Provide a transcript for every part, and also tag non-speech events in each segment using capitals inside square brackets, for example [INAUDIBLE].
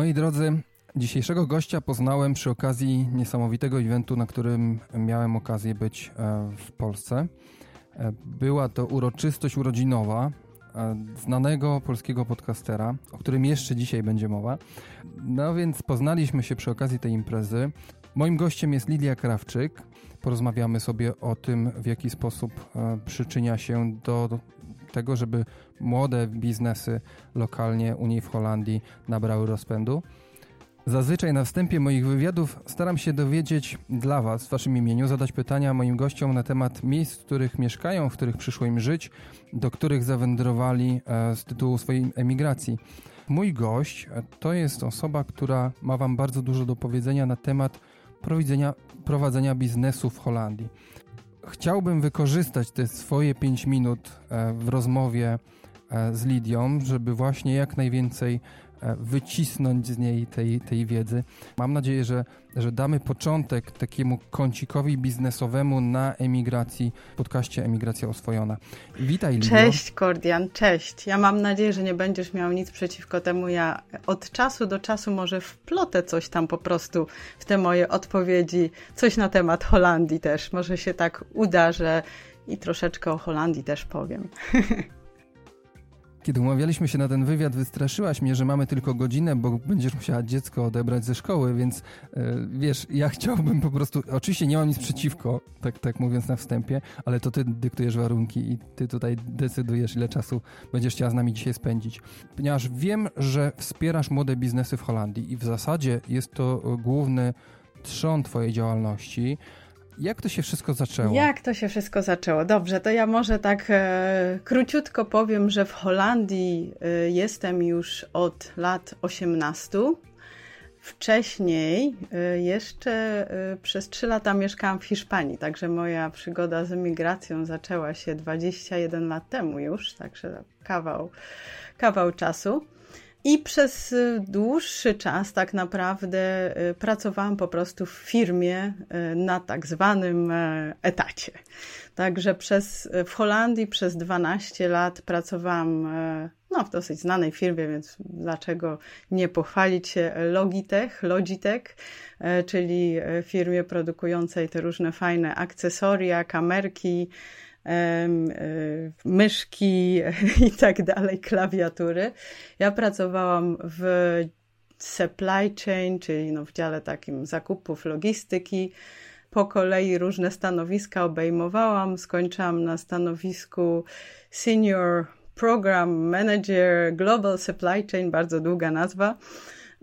Moi drodzy, dzisiejszego gościa poznałem przy okazji niesamowitego eventu, na którym miałem okazję być e, w Polsce. E, była to uroczystość urodzinowa e, znanego polskiego podcastera, o którym jeszcze dzisiaj będzie mowa. No więc poznaliśmy się przy okazji tej imprezy. Moim gościem jest Lidia Krawczyk. Porozmawiamy sobie o tym, w jaki sposób przyczynia się do tego, żeby młode biznesy lokalnie u niej w Holandii nabrały rozpędu. Zazwyczaj na wstępie moich wywiadów staram się dowiedzieć dla Was, w Waszym imieniu, zadać pytania moim gościom na temat miejsc, w których mieszkają, w których przyszło im żyć, do których zawędrowali e, z tytułu swojej emigracji. Mój gość e, to jest osoba, która ma Wam bardzo dużo do powiedzenia na temat prowadzenia, prowadzenia biznesu w Holandii chciałbym wykorzystać te swoje 5 minut e, w rozmowie e, z Lidią, żeby właśnie jak najwięcej wycisnąć z niej tej, tej wiedzy. Mam nadzieję, że, że damy początek takiemu kącikowi biznesowemu na emigracji, podcaście Emigracja Oswojona. Witaj, Lidio. Cześć, Kordian, cześć. Ja mam nadzieję, że nie będziesz miał nic przeciwko temu. Ja od czasu do czasu może wplotę coś tam po prostu w te moje odpowiedzi, coś na temat Holandii też. Może się tak uda, że i troszeczkę o Holandii też powiem. [LAUGHS] Kiedy umawialiśmy się na ten wywiad, wystraszyłaś mnie, że mamy tylko godzinę, bo będziesz musiała dziecko odebrać ze szkoły, więc yy, wiesz, ja [LAUGHS] chciałbym po prostu, oczywiście nie mam nic przeciwko, tak, tak mówiąc na wstępie, ale to ty dyktujesz warunki i ty tutaj decydujesz, ile czasu będziesz chciała z nami dzisiaj spędzić. Ponieważ wiem, że wspierasz młode biznesy w Holandii i w zasadzie jest to główny trzon twojej działalności. Jak to się wszystko zaczęło? Jak to się wszystko zaczęło? Dobrze, to ja może tak e, króciutko powiem, że w Holandii e, jestem już od lat 18. Wcześniej e, jeszcze e, przez 3 lata mieszkałam w Hiszpanii, także moja przygoda z emigracją zaczęła się 21 lat temu już, także kawał, kawał czasu. I przez y, dłuższy czas tak naprawdę y, pracowałam po prostu w firmie y, na tak zwanym e, etacie. Także przez, w Holandii przez 12 lat pracowałam e, no, w dosyć znanej firmie, więc dlaczego nie pochwalić się Logitech, Logitech, e, czyli firmie produkującej te różne fajne akcesoria, kamerki, myszki [LAUGHS] i tak dalej, klawiatury. Ja pracowałam w supply chain, czyli no w dziale takim zakupów, logistyki. Po kolei różne stanowiska obejmowałam. Skończyłam na stanowisku senior program manager global supply chain, bardzo długa nazwa.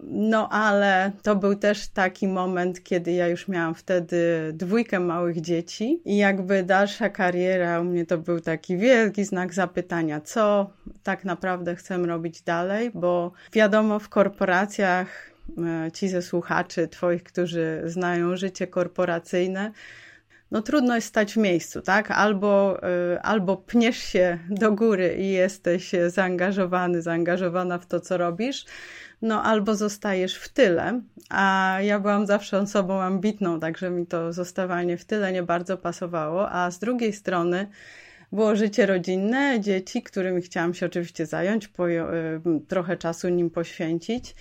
No ale to był też taki moment, kiedy ja już miałam wtedy dwójkę małych dzieci i jakby dalsza kariera u mnie to był taki wielki znak zapytania, co tak naprawdę chcę robić dalej, bo wiadomo w korporacjach e, ci ze słuchaczy twoich, którzy znają życie korporacyjne, no trudno jest stać w miejscu, tak? Albo, e, albo pniesz się do góry i jesteś zaangażowany, zaangażowana w to, co robisz, no albo zostajesz w tyle, a ja byłam zawsze osobą ambitną, także mi to zostawanie w tyle nie bardzo pasowało, a z drugiej strony było życie rodzinne, dzieci, którymi chciałam się oczywiście zająć, y, trochę czasu nim poświęcić.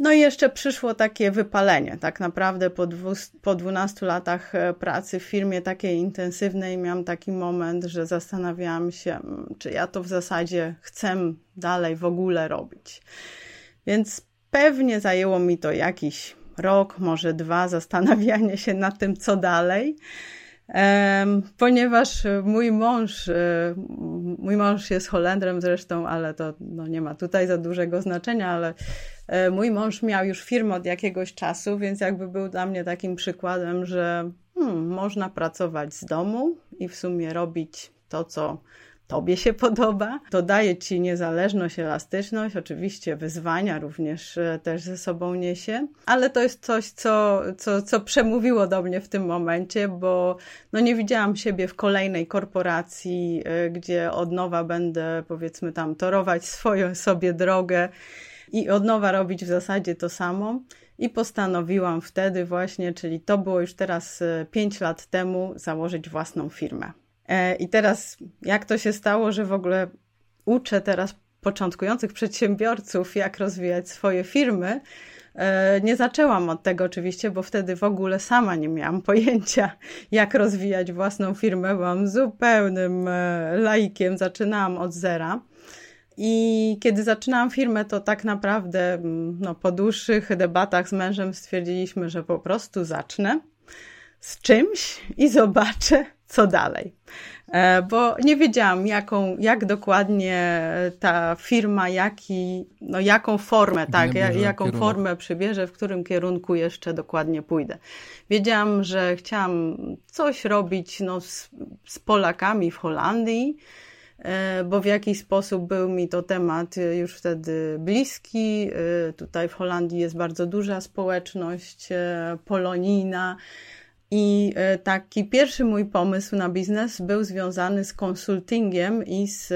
No i jeszcze przyszło takie wypalenie. Tak naprawdę po, dwu, po 12 latach e, pracy w firmie takiej intensywnej miałam taki moment, że zastanawiałam się, czy ja to w zasadzie chcę dalej w ogóle robić. Więc pewnie zajęło mi to jakiś rok, może dwa, [LAUGHS] zastanawianie się nad tym, co dalej. Ponieważ mój mąż, e, mój mąż jest Holendrem zresztą, ale to no, nie ma tutaj za dużego znaczenia, ale e, mój mąż miał już firmę od jakiegoś czasu, więc jakby był dla mnie takim przykładem, że hmm, można pracować z domu i w sumie robić to, co Tobie się podoba. To daje Ci niezależność, elastyczność, oczywiście wyzwania również e, też ze sobą niesie, ale to jest coś, co, co, co przemówiło do mnie w tym momencie, bo no nie widziałam siebie w kolejnej korporacji, e, gdzie od nowa będę powiedzmy tam torować swoją sobie drogę i od nowa robić w zasadzie to samo. I postanowiłam wtedy właśnie, czyli to było już teraz 5 e, lat temu, założyć własną firmę. E, I teraz, jak to się stało, że w ogóle uczę teraz początkujących przedsiębiorców, jak rozwijać swoje firmy. E, nie zaczęłam od tego oczywiście, bo wtedy w ogóle sama nie miałam [LAUGHS] pojęcia, jak rozwijać własną firmę. Byłam zupełnym e, laikiem, zaczynałam od zera. I kiedy zaczynałam firmę, to tak naprawdę mm, no, po dłuższych debatach z mężem stwierdziliśmy, że po prostu zacznę z czymś i zobaczę, co dalej. E, bo nie wiedziałam, jaką, jak dokładnie ta firma, jaki, no jaką formę, tak, jaką kierunek. formę przybierze, w którym kierunku jeszcze dokładnie pójdę. Wiedziałam, że chciałam coś robić no, z, z Polakami w Holandii, e, bo w jakiś sposób był mi to temat już wtedy bliski. E, tutaj w Holandii jest bardzo duża społeczność polonijna. I e, taki pierwszy mój pomysł na biznes był związany z konsultingiem i z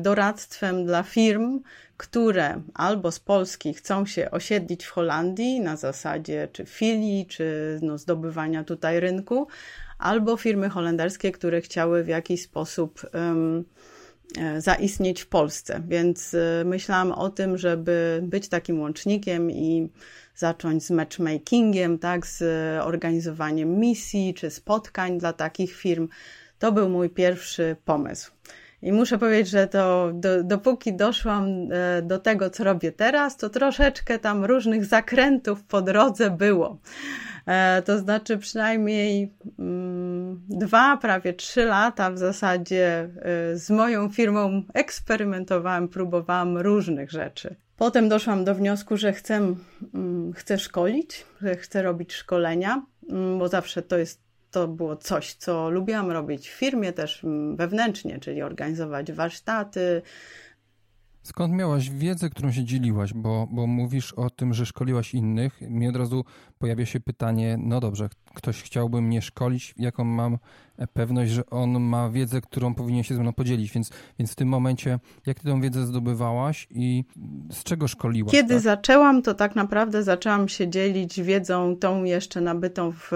doradztwem dla firm, które albo z Polski chcą się osiedlić w Holandii na zasadzie czy filii, czy no, zdobywania tutaj rynku, albo firmy holenderskie, które chciały w jakiś sposób um, zaistnieć w Polsce. Więc e, myślałam o tym, żeby być takim łącznikiem i zacząć z matchmakingiem, tak, z organizowaniem misji czy spotkań dla takich firm. To był mój pierwszy pomysł. I muszę powiedzieć, że to do, dopóki doszłam e, do tego, co robię teraz, to troszeczkę tam różnych zakrętów po drodze było. E, to znaczy przynajmniej mm, dwa, prawie trzy lata w zasadzie e, z moją firmą eksperymentowałam, próbowałam różnych rzeczy. Potem doszłam do wniosku, że chcę, mm, chcę szkolić, że chcę robić szkolenia, mm, bo zawsze to jest to było coś, co lubiłam robić w firmie też mm, wewnętrznie, czyli organizować warsztaty, Skąd miałaś wiedzę, którą się dzieliłaś? Bo, bo mówisz o tym, że szkoliłaś innych. Mi od razu pojawia się pytanie, no dobrze, ktoś chciałby mnie szkolić, jaką mam pewność, że on ma wiedzę, którą powinien się ze mną podzielić. Więc, więc w tym momencie, jak ty tę wiedzę zdobywałaś i z czego szkoliłaś? Kiedy tak? zaczęłam, to tak naprawdę zaczęłam się dzielić wiedzą tą jeszcze nabytą w,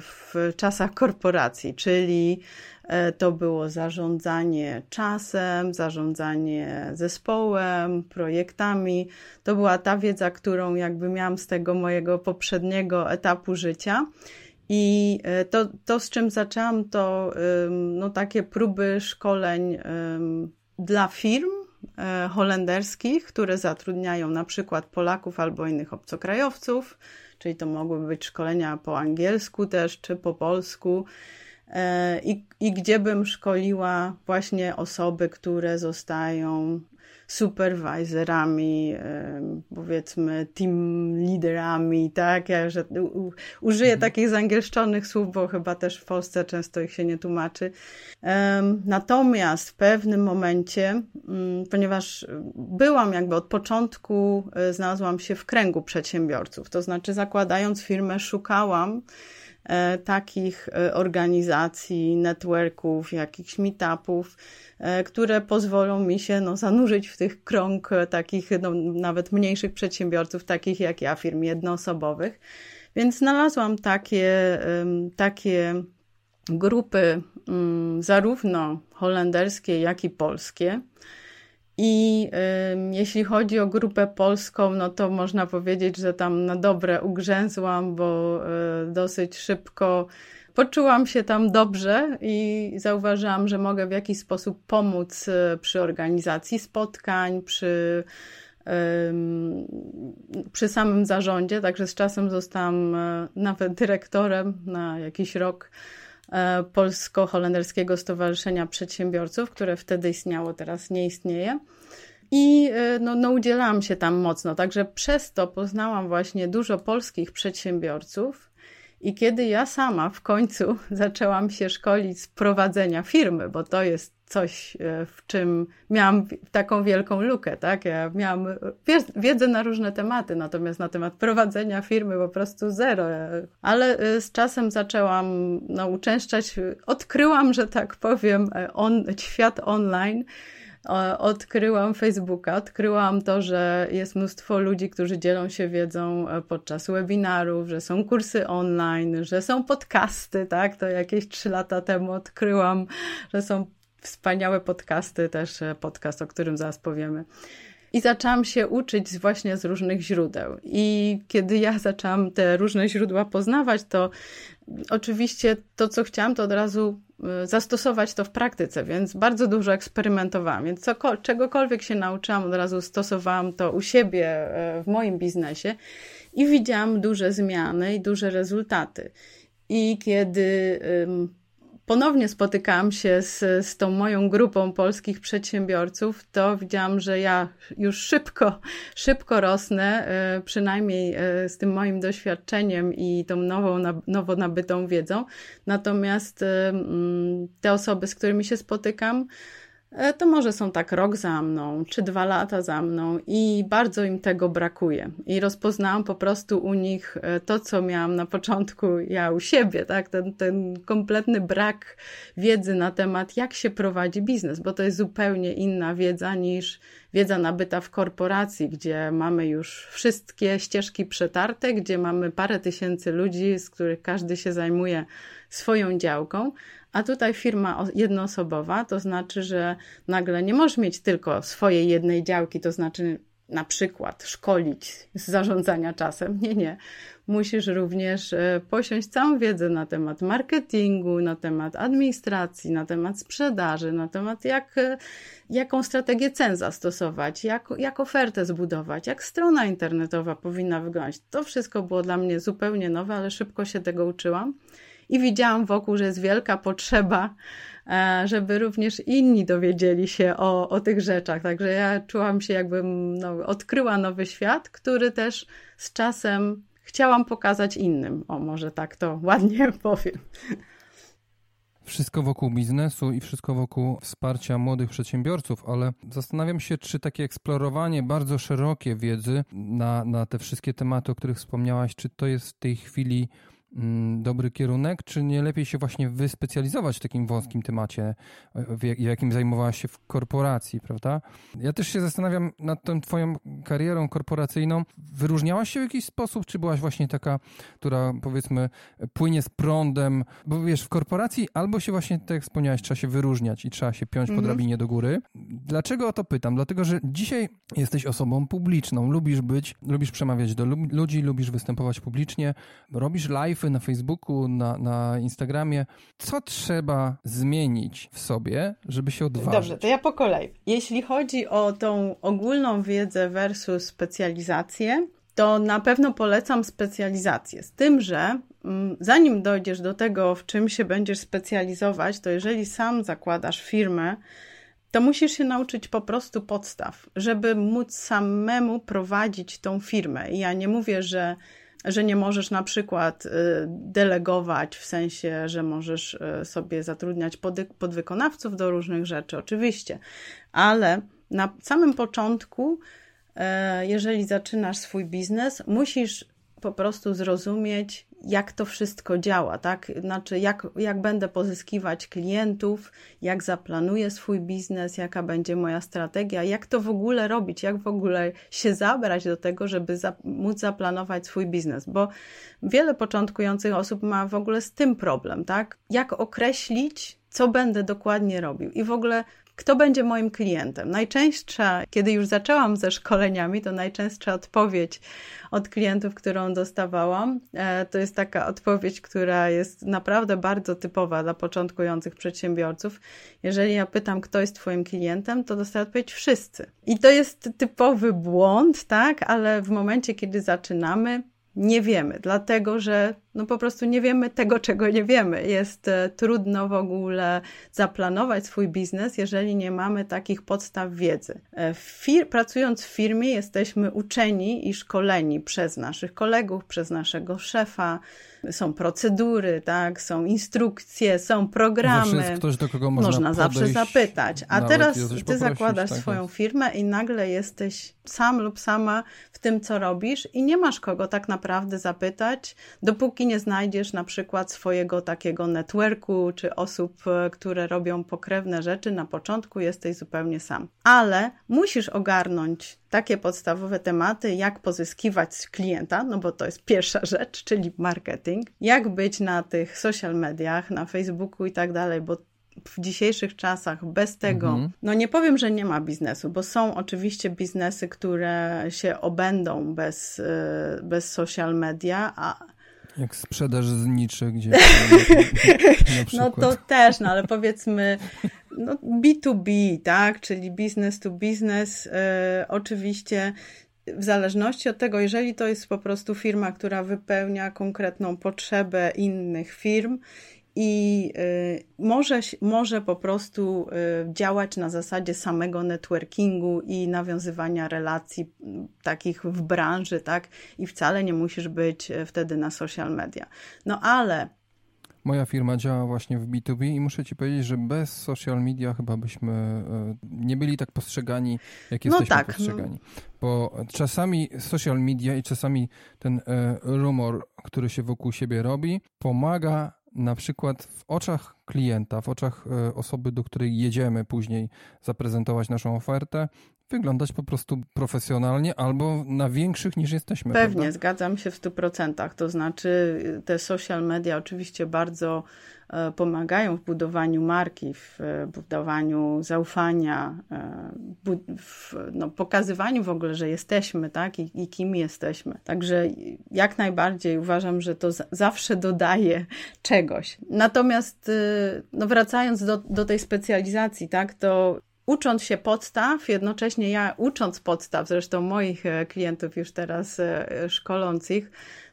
w czasach korporacji, czyli E, to było zarządzanie czasem, zarządzanie zespołem, projektami. To była ta wiedza, którą jakby miałam z tego mojego poprzedniego etapu życia. I e, to, to z czym zaczęłam, to no, takie próby szkoleń dla firm e, holenderskich, które zatrudniają na przykład Polaków albo innych obcokrajowców, czyli to mogły być szkolenia po angielsku też, czy po polsku. E, i, i gdzie bym szkoliła właśnie osoby, które zostają supervisorami, powiedzmy team liderami, tak? Ja że użyję mhm. takich zangielszczonych słów, bo chyba też w Polsce często ich się nie tłumaczy. Natomiast w pewnym momencie, mm, ponieważ byłam jakby od początku, e, znalazłam się w kręgu przedsiębiorców, to znaczy zakładając firmę, szukałam E, takich e, organizacji, networków, jakichś meetupów, e, które pozwolą mi się no, zanurzyć w tych krąg takich no, nawet mniejszych przedsiębiorców, takich jak ja, firm jednoosobowych. Więc znalazłam takie, takie grupy, mm, zarówno holenderskie, jak i polskie. I y, jeśli chodzi o grupę polską, no to można powiedzieć, że tam na dobre ugrzęzłam, bo y, dosyć szybko poczułam się tam dobrze i zauważyłam, że mogę w jakiś sposób pomóc y, przy organizacji spotkań, przy, przy samym zarządzie. Także z czasem zostałam y, nawet dyrektorem na jakiś rok Polsko-Holenderskiego Stowarzyszenia Przedsiębiorców, które wtedy istniało, teraz nie istnieje. I e, no, no udzielałam się tam mocno, także przez to poznałam właśnie dużo polskich przedsiębiorców. I kiedy ja sama w końcu [LAUGHS] zaczęłam się szkolić z prowadzenia firmy, bo to jest coś, e, w czym miałam taką wielką lukę, tak? Ja miałam wiedzę na różne tematy, natomiast na temat prowadzenia firmy po prostu zero. Ale e, z czasem zaczęłam no, uczęszczać, odkryłam, że tak powiem, e, on, świat online. Odkryłam Facebooka, odkryłam to, że jest mnóstwo ludzi, którzy dzielą się wiedzą podczas webinarów, że są kursy online, że są podcasty, tak? To jakieś trzy lata temu odkryłam, że są wspaniałe podcasty, też e, podcast, o którym zaraz powiemy. I zaczęłam się uczyć właśnie z różnych źródeł. I kiedy ja zaczęłam te różne źródła poznawać, to oczywiście to, co chciałam, to od razu y, zastosować to w praktyce, więc bardzo dużo eksperymentowałam. Więc co, czegokolwiek się nauczyłam, od razu stosowałam to u siebie e, w moim biznesie i widziałam duże zmiany i duże rezultaty. I kiedy ponownie spotykałam się z, z tą moją grupą polskich przedsiębiorców, to widziałam, że ja już szybko, szybko rosnę, e, przynajmniej e, z tym moim doświadczeniem i tą nową, nowo nabytą wiedzą. Natomiast e, te osoby, z którymi się spotykam, to może są tak rok za mną, czy dwa lata za mną i bardzo im tego brakuje. I rozpoznałam po prostu u nich e, to, co miałam na początku ja u siebie, tak? Ten, ten kompletny brak wiedzy na temat, jak się prowadzi biznes, bo to jest zupełnie inna wiedza niż wiedza nabyta w korporacji, gdzie mamy już wszystkie ścieżki przetarte, gdzie mamy parę tysięcy ludzi, z których każdy się zajmuje swoją działką, a tutaj firma jednoosobowa, to znaczy, że nagle nie możesz mieć tylko swojej jednej działki, to znaczy na przykład szkolić z zarządzania czasem. Nie, nie. Musisz również e, posiąść całą wiedzę na temat marketingu, na temat administracji, na temat sprzedaży, na temat jak, e, jaką strategię cen zastosować, jak, jak ofertę zbudować, jak strona internetowa powinna wyglądać. To wszystko było dla mnie zupełnie nowe, ale szybko się tego uczyłam i widziałam wokół, że jest wielka potrzeba, e, żeby również inni dowiedzieli się o, o tych rzeczach. Także ja czułam się, jakbym no, odkryła nowy świat, który też z czasem chciałam pokazać innym. O, może tak to [LAUGHS] ładnie powiem. Wszystko wokół biznesu i wszystko wokół wsparcia młodych przedsiębiorców, ale zastanawiam się, czy takie eksplorowanie bardzo szerokie wiedzy na, na te wszystkie tematy, o których wspomniałaś, czy to jest w tej chwili dobry kierunek, czy nie lepiej się właśnie wyspecjalizować w takim wąskim temacie, w jakim zajmowałaś się w korporacji, prawda? Ja też się zastanawiam nad tą twoją karierą korporacyjną. Wyróżniałaś się w jakiś sposób, czy byłaś właśnie taka, która powiedzmy płynie z prądem? Bo wiesz, w korporacji albo się właśnie, tak jak wspomniałeś, trzeba się wyróżniać i trzeba się piąć mm -hmm. po mhm. drabinie do góry. Dlaczego o to pytam? Dlatego, że dzisiaj jesteś osobą publiczną, lubisz być, lubisz przemawiać do ludzi, lubisz występować publicznie, robisz live na Facebooku, na, na Instagramie. Co trzeba zmienić w sobie, żeby się odważyć? Dobrze, to ja po kolei. Jeśli chodzi o tą ogólną wiedzę versus specjalizację, to na pewno polecam specjalizację. Z tym, że mm, zanim dojdziesz do tego, w czym się będziesz specjalizować, to jeżeli sam zakładasz firmę, to musisz się nauczyć po prostu podstaw, żeby móc samemu prowadzić tą firmę. I ja nie mówię, że że nie możesz na przykład y, delegować w sensie, że możesz y, sobie zatrudniać podwykonawców do różnych rzeczy, oczywiście, ale na samym początku, y, jeżeli zaczynasz swój biznes, musisz po prostu zrozumieć, jak to wszystko działa, tak? Znaczy, jak, jak będę pozyskiwać klientów, jak zaplanuję swój biznes, jaka będzie moja strategia, jak to w ogóle robić, jak w ogóle się zabrać do tego, żeby za, móc zaplanować swój biznes, bo wiele początkujących osób ma w ogóle z tym problem, tak? Jak określić, co będę dokładnie robił i w ogóle kto będzie moim klientem? Najczęstsza, kiedy już zaczęłam ze szkoleniami, to najczęstsza odpowiedź od klientów, którą dostawałam, e, to jest taka odpowiedź, która jest naprawdę bardzo typowa dla początkujących przedsiębiorców. Jeżeli ja pytam, kto jest Twoim klientem, to dostaję odpowiedź wszyscy. I to jest typowy błąd, tak, ale w momencie, kiedy zaczynamy, nie wiemy, dlatego że no po prostu nie wiemy tego, czego nie wiemy. Jest e, trudno w ogóle zaplanować swój biznes, jeżeli nie mamy takich podstaw wiedzy. E, fir pracując w firmie, jesteśmy uczeni i szkoleni przez naszych kolegów, przez naszego szefa. Są procedury, tak? są instrukcje, są programy. Zawsze jest ktoś, do kogo można, można zawsze zapytać. A teraz ty zakładasz tak swoją jest. firmę i nagle jesteś sam lub sama w tym, co robisz, i nie masz kogo tak naprawdę zapytać, dopóki nie znajdziesz na przykład swojego takiego networku czy osób, e, które robią pokrewne rzeczy, na początku jesteś zupełnie sam. Ale musisz ogarnąć takie podstawowe tematy, jak pozyskiwać klienta, no bo to jest pierwsza rzecz, czyli marketing, jak być na tych social mediach, na Facebooku i tak dalej, bo w dzisiejszych czasach bez tego, mhm. no nie powiem, że nie ma biznesu, bo są oczywiście biznesy, które się obędą bez, e, bez social media, a jak sprzedaż zniczy gdzieś. [LAUGHS] no to też, no ale powiedzmy no, B2B, tak, czyli business to business, e, oczywiście w zależności od tego, jeżeli to jest po prostu firma, która wypełnia konkretną potrzebę innych firm i y, może, może po prostu y, działać na zasadzie samego networkingu i nawiązywania relacji takich w branży, tak? I wcale nie musisz być wtedy na social media. No ale Moja firma działa właśnie w B2B i muszę ci powiedzieć, że bez social media chyba byśmy nie byli tak postrzegani, jak no jesteśmy tak. postrzegani. Bo czasami social media i czasami ten rumor, który się wokół siebie robi, pomaga na przykład w oczach klienta, w oczach e, osoby, do której jedziemy później zaprezentować naszą ofertę, wyglądać po prostu profesjonalnie albo na większych niż jesteśmy. Pewnie, prawda? zgadzam się w 100%. To znaczy, te social media oczywiście bardzo e, pomagają w budowaniu marki, w e, budowaniu zaufania, w no, pokazywaniu w ogóle, że jesteśmy, tak, I, i kim jesteśmy. Także jak najbardziej uważam, że to zawsze dodaje czegoś. Natomiast no wracając do, do tej specjalizacji, tak, to ucząc się podstaw, jednocześnie ja ucząc podstaw, zresztą moich e, klientów już teraz e, szkolących,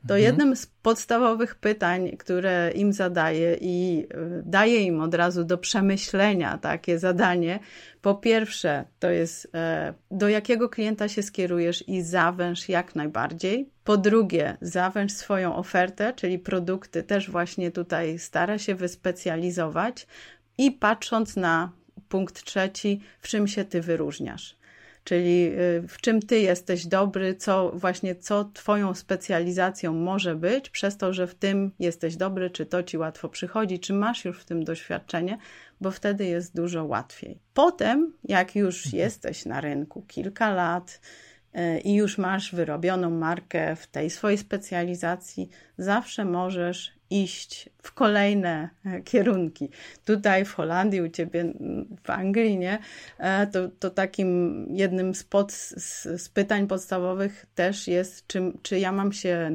to mhm. jednym z podstawowych pytań, które im zadaję i e, daję im od razu do przemyślenia takie zadanie, po pierwsze to jest do jakiego klienta się skierujesz i zawęż jak najbardziej. Po drugie, zawęż swoją ofertę, czyli produkty też właśnie tutaj stara się wyspecjalizować i patrząc na punkt trzeci, w czym się ty wyróżniasz. Czyli y, w czym ty jesteś dobry, co właśnie co twoją specjalizacją może być, przez to, że w tym jesteś dobry, czy to ci łatwo przychodzi, czy masz już w tym doświadczenie, bo wtedy jest dużo łatwiej. Potem, jak już mhm. jesteś na rynku kilka lat, y, i już masz wyrobioną markę w tej swojej specjalizacji, zawsze możesz iść w kolejne e, kierunki. Tutaj w Holandii, u ciebie w Anglii, nie? E, to, to takim jednym z, pod, z, pytań podstawowych też jest, czy, czy ja mam się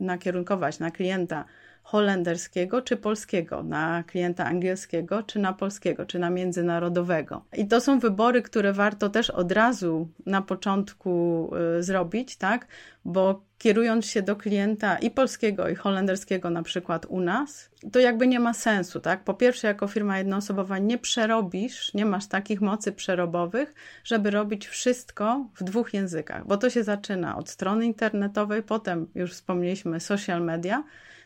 nakierunkować na klienta holenderskiego czy polskiego, na klienta angielskiego czy na polskiego, czy na międzynarodowego. I to są wybory, które warto też od razu na początku y, zrobić, tak? Bo kierując się do klienta i polskiego, i holenderskiego, na przykład u nas, to jakby nie ma sensu, tak? Po pierwsze, jako firma jednoosobowa nie przerobisz, nie masz takich mocy przerobowych, żeby robić wszystko w dwóch językach, bo to się zaczyna od strony internetowej, potem już wspomnieliśmy social media,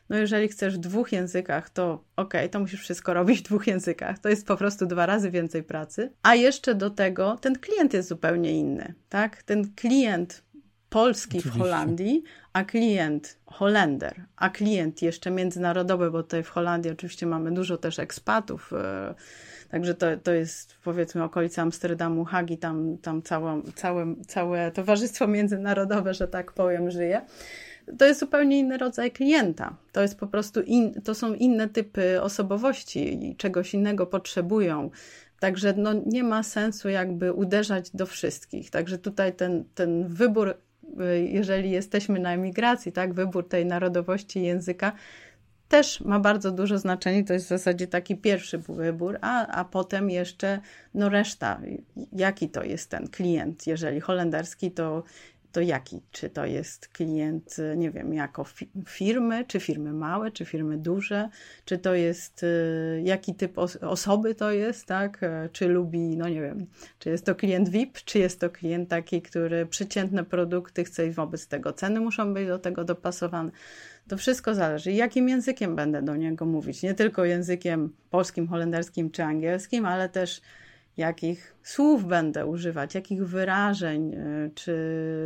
no jeżeli chcesz w dwóch językach, to ok, to musisz wszystko robić w dwóch językach. To jest po prostu dwa razy więcej pracy. A jeszcze do tego ten klient jest zupełnie inny, tak? Ten klient polski Oczywiście. w Holandii, a klient Holender, a klient jeszcze międzynarodowy, bo tutaj w Holandii oczywiście mamy dużo też ekspatów, e, także to, to jest powiedzmy okolica Amsterdamu, Hagi, tam, tam całe, całe, całe towarzystwo międzynarodowe, że tak powiem, żyje to jest zupełnie inny rodzaj klienta. To jest po prostu in, to są inne typy osobowości i czegoś innego potrzebują. Także no, nie ma sensu jakby uderzać do wszystkich. Także tutaj ten, ten wybór, jeżeli jesteśmy na emigracji, tak, wybór tej narodowości języka też ma bardzo duże znaczenie. To jest w zasadzie taki pierwszy wybór, a, a potem jeszcze no reszta. Jaki to jest ten klient? Jeżeli holenderski, to to jaki? Czy to jest klient, nie wiem, jako firmy, czy firmy małe, czy firmy duże, czy to jest, y, jaki typ osoby to jest, tak? E, czy lubi, no nie wiem, czy jest to klient VIP, czy jest to klient taki, który przeciętne produkty chce i wobec tego ceny muszą być do tego dopasowane. To wszystko zależy. Jakim językiem będę do niego mówić? Nie tylko językiem polskim, holenderskim czy angielskim, ale też jakich słów będę używać, jakich wyrażeń, e, czy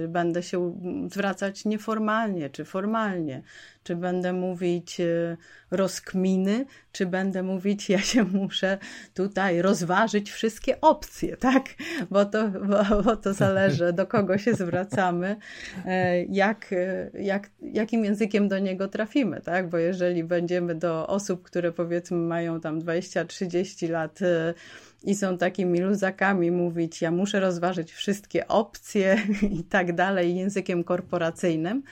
będę się zwracać nieformalnie, czy formalnie, czy będę mówić e, rozkminy, czy będę mówić, ja się muszę tutaj rozważyć wszystkie opcje, [LAUGHS] tak? Bo to, bo, bo to zależy, do kogo się zwracamy, e, jak, jak, jakim językiem do niego trafimy, tak? Bo jeżeli będziemy do osób, które powiedzmy mają tam 20-30 lat, i są takimi luzakami mówić, ja muszę rozważyć wszystkie opcje [LAUGHS] i tak dalej językiem korporacyjnym,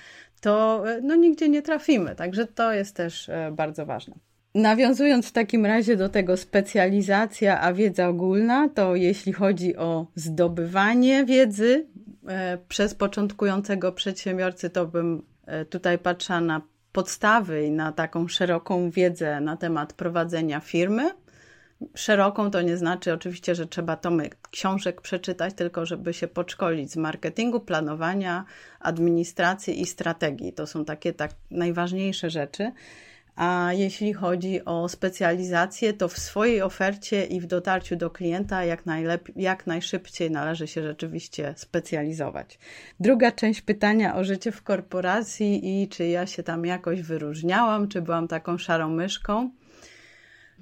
to e, no, nigdzie nie trafimy. Także to jest też e, bardzo ważne. Nawiązując w takim razie do tego specjalizacja, a wiedza ogólna, to jeśli chodzi o zdobywanie wiedzy e, przez początkującego przedsiębiorcy, to bym tutaj patrzyła na podstawy i na taką szeroką wiedzę na temat prowadzenia firmy szeroką to nie znaczy oczywiście, że trzeba tomy książek przeczytać, tylko żeby się podszkolić z marketingu, planowania, administracji i strategii. To są takie tak najważniejsze rzeczy. A jeśli chodzi o specjalizację, to w swojej ofercie i w dotarciu do klienta jak, jak najszybciej należy się rzeczywiście specjalizować. Druga część pytania o życie w korporacji i czy ja się tam jakoś wyróżniałam, czy byłam taką szarą myszką.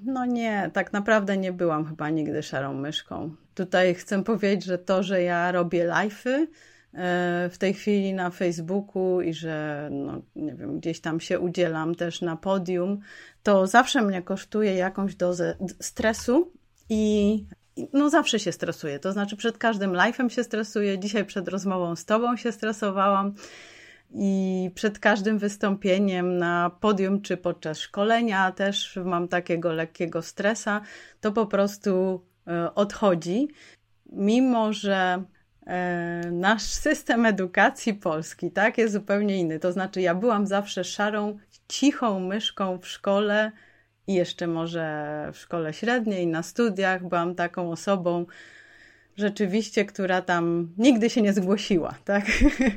No nie, tak naprawdę nie byłam chyba nigdy szarą myszką. Tutaj chcę powiedzieć, że to, że ja robię live'y e, w tej chwili na Facebooku i że no, nie wiem, gdzieś tam się udzielam też na podium, to zawsze mnie kosztuje jakąś dozę stresu i no zawsze się stresuję. To znaczy przed każdym live'em się stresuję. Dzisiaj przed rozmową z tobą się stresowałam i przed każdym wystąpieniem na podium czy podczas szkolenia też mam takiego lekkiego stresa, to po prostu e, odchodzi. Mimo, że e, nasz system edukacji polski tak, jest zupełnie inny. To znaczy, ja byłam zawsze szarą, cichą myszką w szkole i jeszcze może w szkole średniej, na studiach byłam taką osobą, rzeczywiście, która tam nigdy się nie zgłosiła, tak?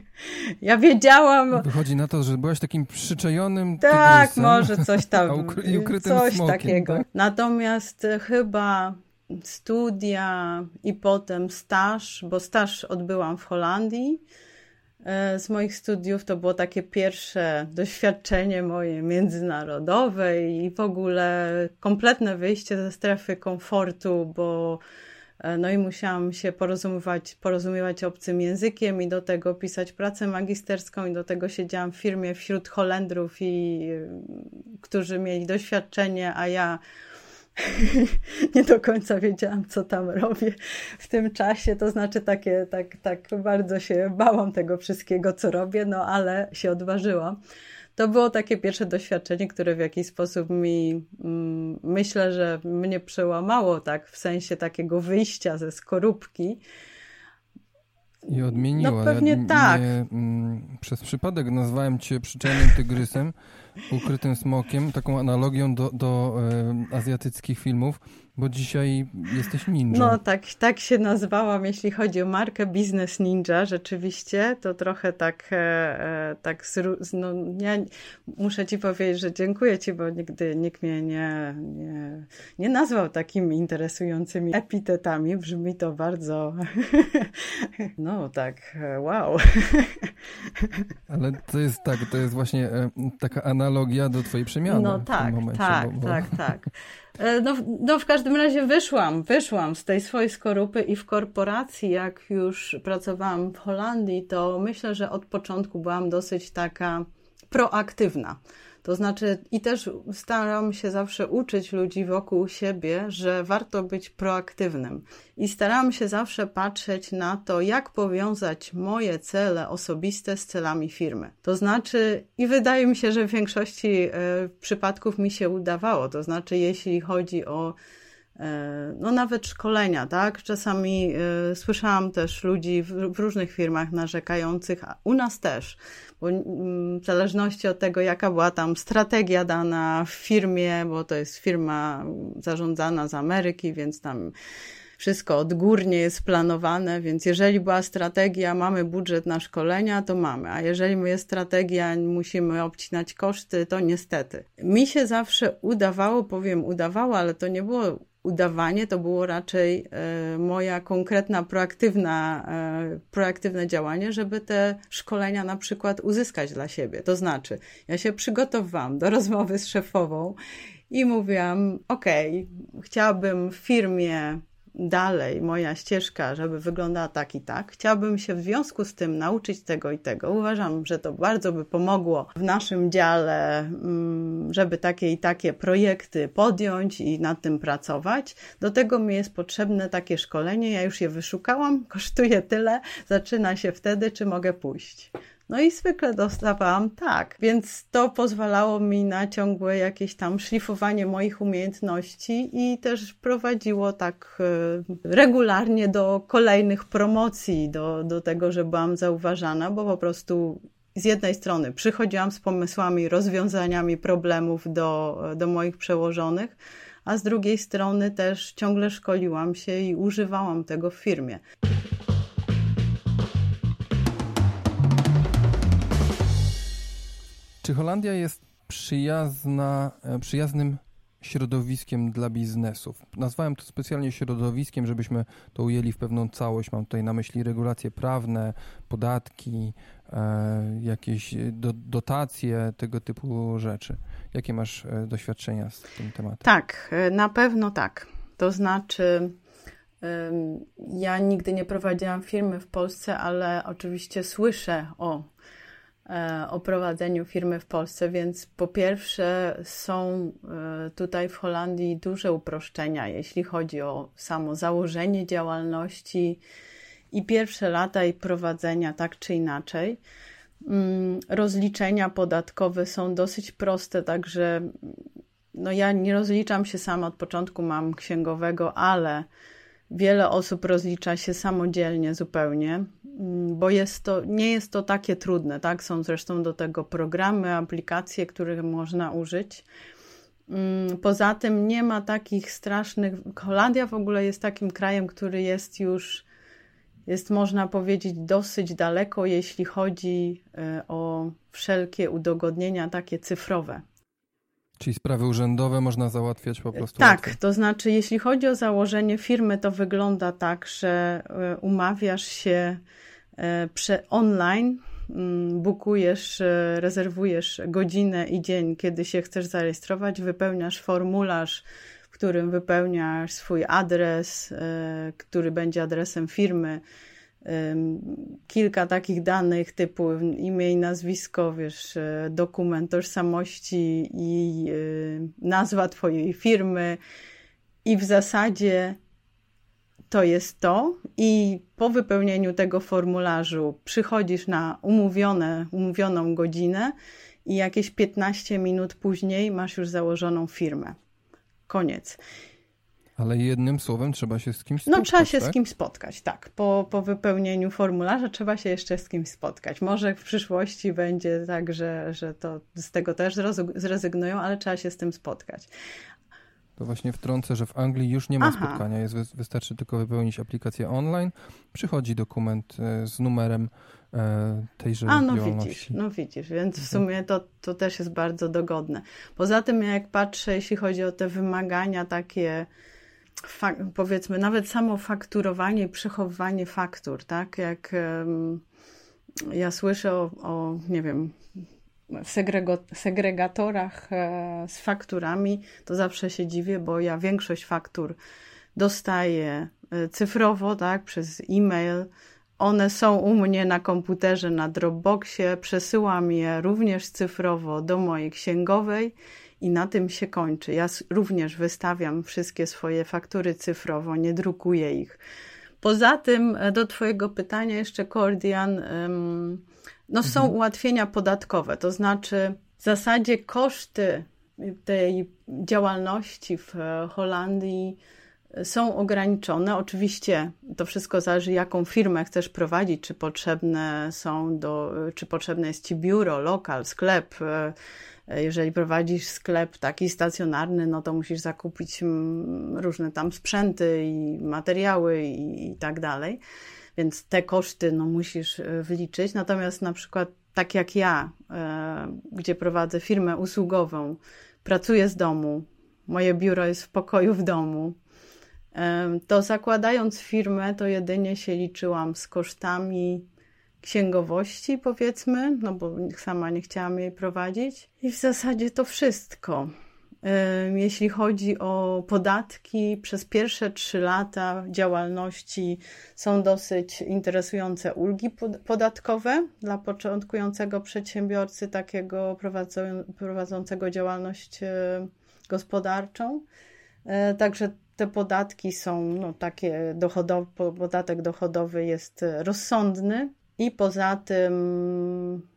[LAUGHS] ja wiedziałam... Wychodzi na to, że byłaś takim przyczajonym Tak, tygrysem, może coś tam, ukry ukrytym coś smokiem, takiego. Tak? Natomiast chyba studia i potem staż, bo staż odbyłam w Holandii, e, z moich studiów to było takie pierwsze doświadczenie moje międzynarodowe i w ogóle kompletne wyjście ze strefy komfortu, bo E, no i musiałam się porozumiewać, porozumiewać obcym językiem i do tego pisać pracę magisterską i do tego siedziałam w firmie wśród Holendrów i którzy mieli doświadczenie, a ja [LAUGHS] nie do końca wiedziałam, co tam robię w tym czasie. To znaczy, takie, tak, tak bardzo się bałam tego wszystkiego, co robię, no ale się odważyłam to było takie pierwsze doświadczenie, które w jakiś sposób mi mm, myślę, że mnie przełamało, tak, w sensie takiego wyjścia ze skorupki. I odmieniło. No pewnie ja, tak. Nie, mm, przez przypadek nazwałem cię przyczajnym tygrysem, ukrytym smokiem, taką analogią do, do e, azjatyckich filmów bo dzisiaj jesteś ninja. No tak, tak się nazwałam, jeśli chodzi o markę Business Ninja. Rzeczywiście to trochę tak, e, e tak no, ja muszę ci powiedzieć, że dziękuję ci, bo nigdy nikt mnie nie, nie, nie nazwał takimi interesującymi epitetami. Brzmi to bardzo, [LAUGHS] no tak, wow. [LAUGHS] Ale to jest tak, to jest właśnie e, taka analogia do twojej przemiany. No tak, momencie, tak, bo, bo... tak, tak. E, no, no w każdym razie wyszłam, wyszłam z tej swojej skorupy i w korporacji, jak już pracowałam w Holandii, to myślę, że od początku byłam dosyć taka proaktywna. To znaczy, i też staram się zawsze uczyć ludzi wokół siebie, że warto być proaktywnym. I staram się zawsze patrzeć na to, jak powiązać moje cele osobiste z celami firmy. To znaczy, i wydaje mi się, że w większości e, przypadków mi się udawało. To znaczy, jeśli chodzi o e, no nawet szkolenia, tak? Czasami y, słyszałam też ludzi w, różnych firmach narzekających, a u nas też, bo mm, w zależności od tego, jaka była tam strategia dana w firmie, bo to jest firma zarządzana z Ameryki, więc tam wszystko odgórnie jest planowane, więc jeżeli była strategia, mamy budżet na szkolenia, to mamy, a jeżeli jest strategia, musimy obcinać koszty, to niestety. Mi się zawsze udawało, powiem udawało, ale to nie było udawanie to było raczej e, moja konkretna, proaktywna, e, proaktywne działanie, żeby te szkolenia na przykład uzyskać dla siebie. To znaczy, ja się przygotowałam do [LAUGHS] rozmowy z szefową I mówiłam, okay, chciałabym w firmie dalej moja ścieżka, żeby wyglądała tak i tak. Chciałabym się w związku z tym nauczyć tego i tego. Uważam, że to bardzo by pomogło w naszym dziale, mm, żeby takie i takie projekty podjąć i nad tym pracować. Do tego mi jest potrzebne takie szkolenie. Ja już je wyszukałam, [LAUGHS] kosztuje tyle, zaczyna się wtedy, czy mogę pójść. No i zwykle dostawałam tak, więc to pozwalało mi na ciągłe jakieś tam szlifowanie moich umiejętności i też prowadziło tak e, regularnie do kolejnych promocji, do, do tego, że byłam zauważana, bo po prostu z jednej strony przychodziłam z pomysłami, rozwiązaniami problemów do, do moich przełożonych, a z drugiej strony też ciągle szkoliłam się i używałam tego w firmie. Czy Holandia jest przyjazna, e, przyjaznym środowiskiem dla biznesów? Nazwałem to specjalnie środowiskiem, żebyśmy to ujęli w pewną całość. Mam tutaj na myśli regulacje prawne, podatki, e, jakieś do, dotacje, tego typu rzeczy. Jakie masz e, doświadczenia z tym tematem? Tak, e, na pewno tak. To znaczy, ja nigdy nie prowadziłam firmy w Polsce, ale oczywiście słyszę o E, o prowadzeniu firmy w Polsce, więc po pierwsze są e, tutaj w Holandii duże uproszczenia, jeśli chodzi o samo założenie działalności i pierwsze lata i prowadzenia tak czy inaczej. Mm, rozliczenia podatkowe są dosyć proste, także no ja nie rozliczam się sama od początku, mam księgowego, ale wiele osób rozlicza się samodzielnie zupełnie. Mm, bo jest to, nie jest to takie trudne, tak? Są zresztą do tego programy, aplikacje, których można użyć. Mm, poza tym nie ma takich strasznych. Holandia w ogóle jest takim krajem, który jest już, jest można powiedzieć, dosyć daleko, jeśli chodzi e, o wszelkie udogodnienia takie cyfrowe. Czyli sprawy urzędowe można załatwiać po prostu? Tak, łatwiej. to znaczy, jeśli chodzi o założenie firmy, to wygląda tak, że e, umawiasz się E, prze online mm, bukujesz, e, rezerwujesz godzinę i dzień, kiedy się chcesz zarejestrować, wypełniasz formularz, w którym wypełniasz swój adres, który będzie adresem firmy, kilka takich danych typu imię i nazwisko, wiesz, dokument tożsamości i nazwa twojej firmy i w zasadzie to jest to i po wypełnieniu tego formularzu przychodzisz na umówione, umówioną godzinę i jakieś 15 minut później masz już założoną firmę. Koniec. Ale jednym słowem trzeba się z kimś no, spotkać. No, trzeba się tak? z kimś spotkać, tak. Po, po wypełnieniu formularza trzeba się jeszcze z kimś spotkać. Może w przyszłości będzie tak, że, że to z tego też zrezygnują, ale trzeba się z tym spotkać. To właśnie wtrącę, że w Anglii już nie ma Aha. spotkania. Jest, wystarczy tylko wypełnić aplikację online. Przychodzi dokument e, z numerem e, tejże A, no widzisz, no widzisz, więc w mhm. sumie to, to też jest bardzo dogodne. Poza tym, jak patrzę, jeśli chodzi o te wymagania takie, powiedzmy, nawet samo fakturowanie przechowywanie faktur, tak? Jak ja słyszę o, o, nie wiem, segregatorach e, z fakturami, to zawsze się dziwię, bo ja większość faktur dostaję e, cyfrowo, tak, przez e-mail. One są u mnie na komputerze, na Dropboxie. Przesyłam je również cyfrowo do mojej księgowej i na tym się kończy. Ja również wystawiam wszystkie swoje faktury cyfrowo, nie drukuję ich. Poza tym, e, do Twojego pytania, jeszcze Kordian. No, są mhm. ułatwienia podatkowe, to znaczy w zasadzie koszty tej działalności w Holandii są ograniczone. Oczywiście to wszystko zależy, jaką firmę chcesz prowadzić, czy potrzebne są do, czy potrzebne jest ci biuro, lokal, sklep. Jeżeli prowadzisz sklep taki stacjonarny, no to musisz zakupić mm, różne tam sprzęty i materiały i, i tak dalej więc te koszty no, musisz e, wliczyć. Natomiast na przykład tak jak ja, e, gdzie prowadzę firmę usługową, pracuję z domu, moje biuro jest w pokoju w domu, to zakładając firmę, to jedynie się liczyłam z kosztami księgowości, powiedzmy, no bo sama nie chciałam jej prowadzić. I w zasadzie to wszystko. Jeśli chodzi o podatki, przez pierwsze trzy lata działalności są dosyć interesujące ulgi podatkowe dla początkującego przedsiębiorcy, takiego prowadzącego działalność gospodarczą. Także te podatki są no, takie, dochodowe, podatek dochodowy jest rozsądny i poza tym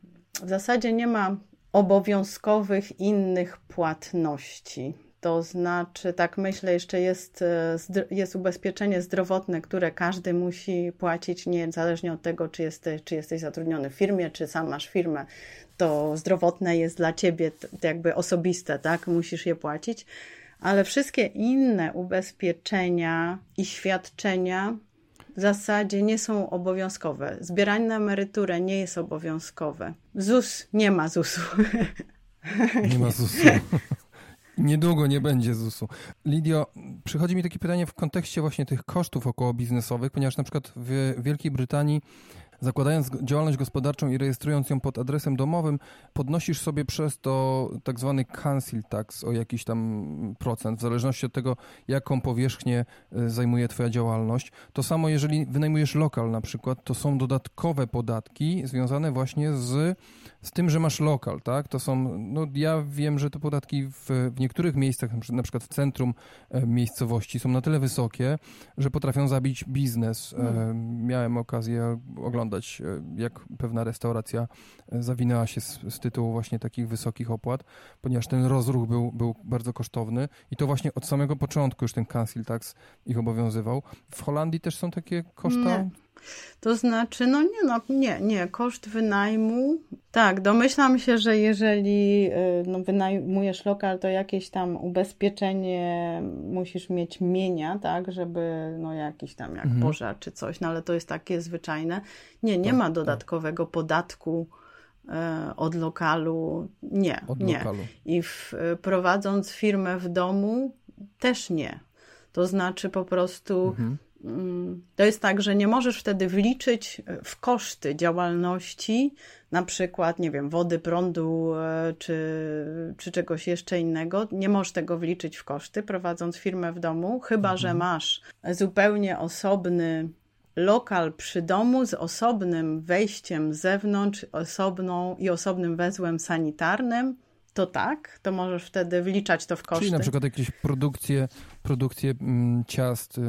w zasadzie nie ma obowiązkowych innych płatności. To znaczy, tak myślę, jeszcze jest, e, jest ubezpieczenie zdrowotne, które każdy musi płacić, niezależnie od tego, czy jesteś, czy jesteś zatrudniony w firmie, czy sam masz firmę. To zdrowotne jest dla ciebie jakby osobiste, tak? Musisz je płacić. Ale wszystkie inne ubezpieczenia i świadczenia w zasadzie nie są obowiązkowe. Zbieranie na emeryturę nie jest obowiązkowe. ZUS nie ma ZUS-u. [LAUGHS] Nie ma ZUS-u. Niedługo nie będzie ZUS-u. Lidio, przychodzi mi takie pytanie w kontekście właśnie tych kosztów około biznesowych, ponieważ na przykład w Wielkiej Brytanii Zakładając działalność gospodarczą i rejestrując ją pod adresem domowym, podnosisz sobie przez to tak zwany cancel tax o jakiś tam procent, w zależności od tego, jaką powierzchnię e, zajmuje Twoja działalność. To samo, jeżeli wynajmujesz lokal na przykład, to są dodatkowe podatki związane właśnie z, z tym, że masz lokal, tak? To są, no ja wiem, że te podatki w, w niektórych miejscach, na przykład w centrum e, miejscowości są na tyle wysokie, że potrafią zabić biznes. Hmm. Miałem okazję oglądać e, jak pewna restauracja e, zawinęła się z, z, tytułu właśnie takich wysokich opłat, ponieważ ten rozruch był, był bardzo kosztowny i to właśnie od samego początku już ten cancel tax ich obowiązywał. W Holandii też są takie koszta? Nie. To znaczy, no nie, no nie, nie, koszt wynajmu. Tak, domyślam się, że jeżeli y, no, wynajmujesz lokal, to jakieś tam ubezpieczenie musisz mieć mienia, tak, żeby no jakiś tam jak mhm. pożar czy coś, no ale to jest takie zwyczajne. Nie, nie tak, ma tak. dodatkowego tak. podatku y, od lokalu. Nie, od nie. Lokalu. I w, prowadząc firmę w domu też nie. To znaczy po prostu mhm to jest tak, że nie możesz wtedy wliczyć e, w koszty działalności, na przykład, nie wiem, wody, prądu e, czy, czy czegoś jeszcze innego. Nie możesz tego wliczyć w koszty, prowadząc firmę w domu, chyba mhm. że masz zupełnie osobny lokal przy domu z osobnym wejściem z zewnątrz, osobną i osobnym węzłem sanitarnym to tak, to możesz wtedy wliczać to w koszty. Czyli na przykład jakieś produkcje, produkcje mm, ciast. Yy,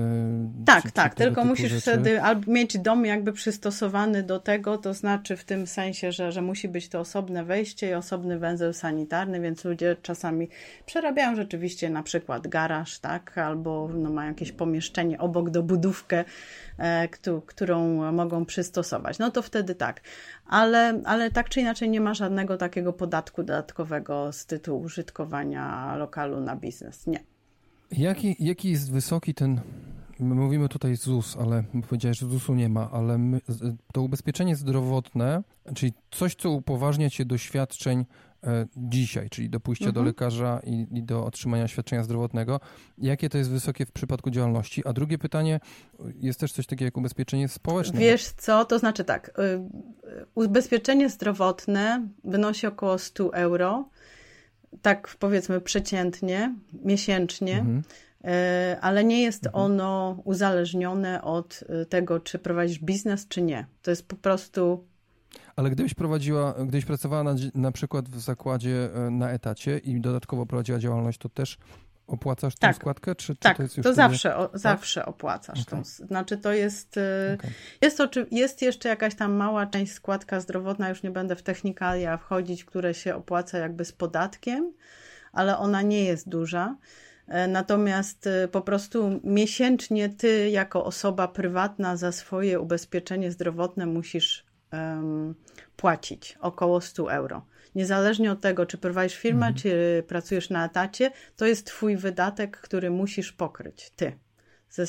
tak, czy, tak, czy tylko musisz rzeczy. wtedy albo mieć dom jakby przystosowany do tego, to znaczy w tym sensie, że, że musi być to osobne wejście i osobny węzeł sanitarny, więc ludzie czasami przerabiają rzeczywiście na przykład garaż, tak, albo no, mają jakieś pomieszczenie obok do budówkę, e, którą mogą przystosować. No to wtedy tak, ale, ale tak czy inaczej nie ma żadnego takiego podatku dodatkowego z tytułu użytkowania lokalu na biznes. Nie. Jaki, jaki jest wysoki ten My mówimy tutaj ZUS, ale powiedziałeś, że ZUS-u nie ma, ale my, to ubezpieczenie zdrowotne, czyli coś, co upoważnia cię do świadczeń dzisiaj, czyli do pójścia mhm. do lekarza i, i, do otrzymania świadczenia zdrowotnego. Jakie to jest wysokie w przypadku działalności? A drugie pytanie, jest też coś takiego jak ubezpieczenie społeczne. Wiesz co, to znaczy tak, y, y, ubezpieczenie zdrowotne wynosi około 100 euro, tak powiedzmy przeciętnie, miesięcznie. Mhm. E, ale nie jest mhm. ono uzależnione od e, tego, czy prowadzisz biznes, czy nie. To jest po prostu. Ale gdybyś prowadziła, gdybyś pracowała na, na przykład w zakładzie e, na etacie i dodatkowo prowadziła działalność, to też opłacasz tę tak. składkę? Czy, czy tak, to, jest już to wtedy... zawsze, o, tak? zawsze opłacasz. Okay. Tą, znaczy to jest, okay. jest, oczy, jest jeszcze jakaś tam mała część składka zdrowotna, już nie będę w technikalia wchodzić, które się opłaca jakby z podatkiem, ale ona nie jest duża. E, natomiast e, po prostu miesięcznie ty, jako osoba prywatna, za swoje ubezpieczenie zdrowotne musisz um, płacić około 100 euro. Niezależnie od tego, czy prowadzisz firmę, mhm. czy pracujesz na etacie, to jest twój wydatek, który musisz pokryć ty ze,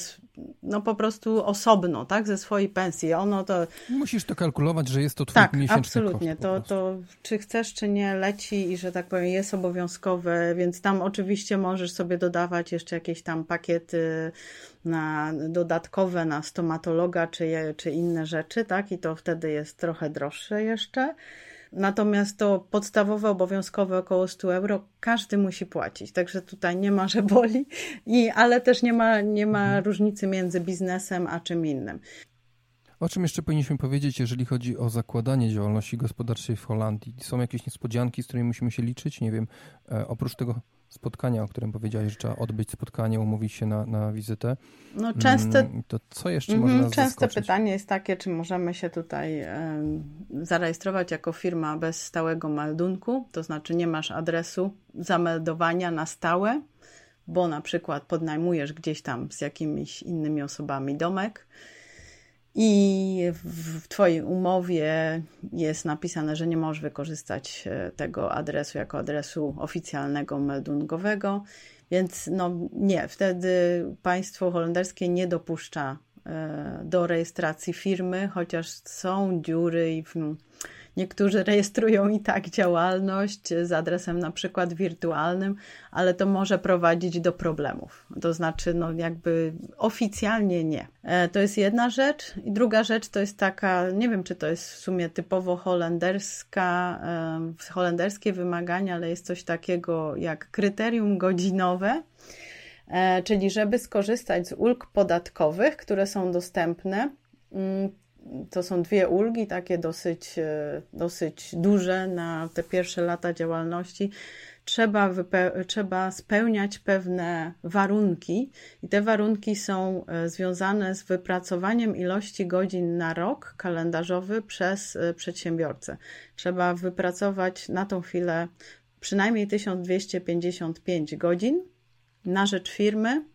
no po prostu osobno, tak, ze swojej pensji. Ono to... Musisz to kalkulować, że jest to twój tak, miesięczny absolutnie. to, to czy chcesz, czy nie leci i że tak powiem jest obowiązkowe, więc tam oczywiście możesz sobie dodawać jeszcze jakieś tam pakiety na dodatkowe na stomatologa, czy, czy inne rzeczy, tak, i to wtedy jest trochę droższe jeszcze. Natomiast to podstawowe, obowiązkowe około 100 euro każdy musi płacić, także tutaj nie ma, że boli, I, ale też nie ma, nie ma mhm. różnicy między biznesem a czym innym. O czym jeszcze powinniśmy powiedzieć, jeżeli chodzi o zakładanie działalności gospodarczej w Holandii? Są jakieś niespodzianki, z którymi musimy się liczyć? Nie wiem, e, oprócz tego spotkania, o którym powiedziałeś, że trzeba odbyć spotkanie, umówić się na, na wizytę. No często... Mm, to co jeszcze mm -hmm, można Częste zaskoczyć? pytanie jest takie, czy możemy się tutaj zarejestrować jako firma bez stałego meldunku, to znaczy nie masz adresu zameldowania na stałe, bo na przykład podnajmujesz gdzieś tam z jakimiś innymi osobami domek, i w Twojej umowie jest napisane, że nie możesz wykorzystać e, tego adresu jako adresu oficjalnego meldungowego, więc no nie, wtedy państwo holenderskie nie dopuszcza e, do rejestracji firmy, chociaż są dziury i Niektórzy rejestrują i tak działalność z adresem na przykład wirtualnym, ale to może prowadzić do problemów. To znaczy, no jakby oficjalnie nie. E, to jest jedna rzecz. I druga rzecz to jest taka, nie wiem, czy to jest w sumie typowo holenderska, e, holenderskie wymagania, ale jest coś takiego jak kryterium godzinowe e, czyli żeby skorzystać z ulg podatkowych, które są dostępne, mm, to są dwie ulgi, takie dosyć, e, dosyć duże na te pierwsze lata działalności. Trzeba, trzeba spełniać pewne warunki, i te warunki są e, związane z wypracowaniem ilości godzin na rok kalendarzowy przez e, przedsiębiorcę. Trzeba wypracować na tą chwilę przynajmniej 1255 godzin na rzecz firmy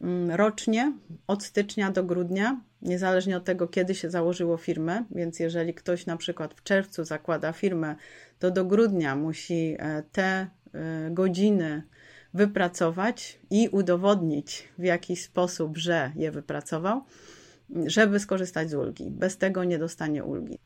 mm, rocznie od stycznia do grudnia niezależnie od tego, kiedy się założyło firmę. Więc jeżeli ktoś na przykład w czerwcu zakłada firmę, to do grudnia musi e, te e, godziny wypracować i udowodnić w jakiś sposób, że je wypracował, żeby skorzystać z ulgi. Bez tego nie dostanie ulgi.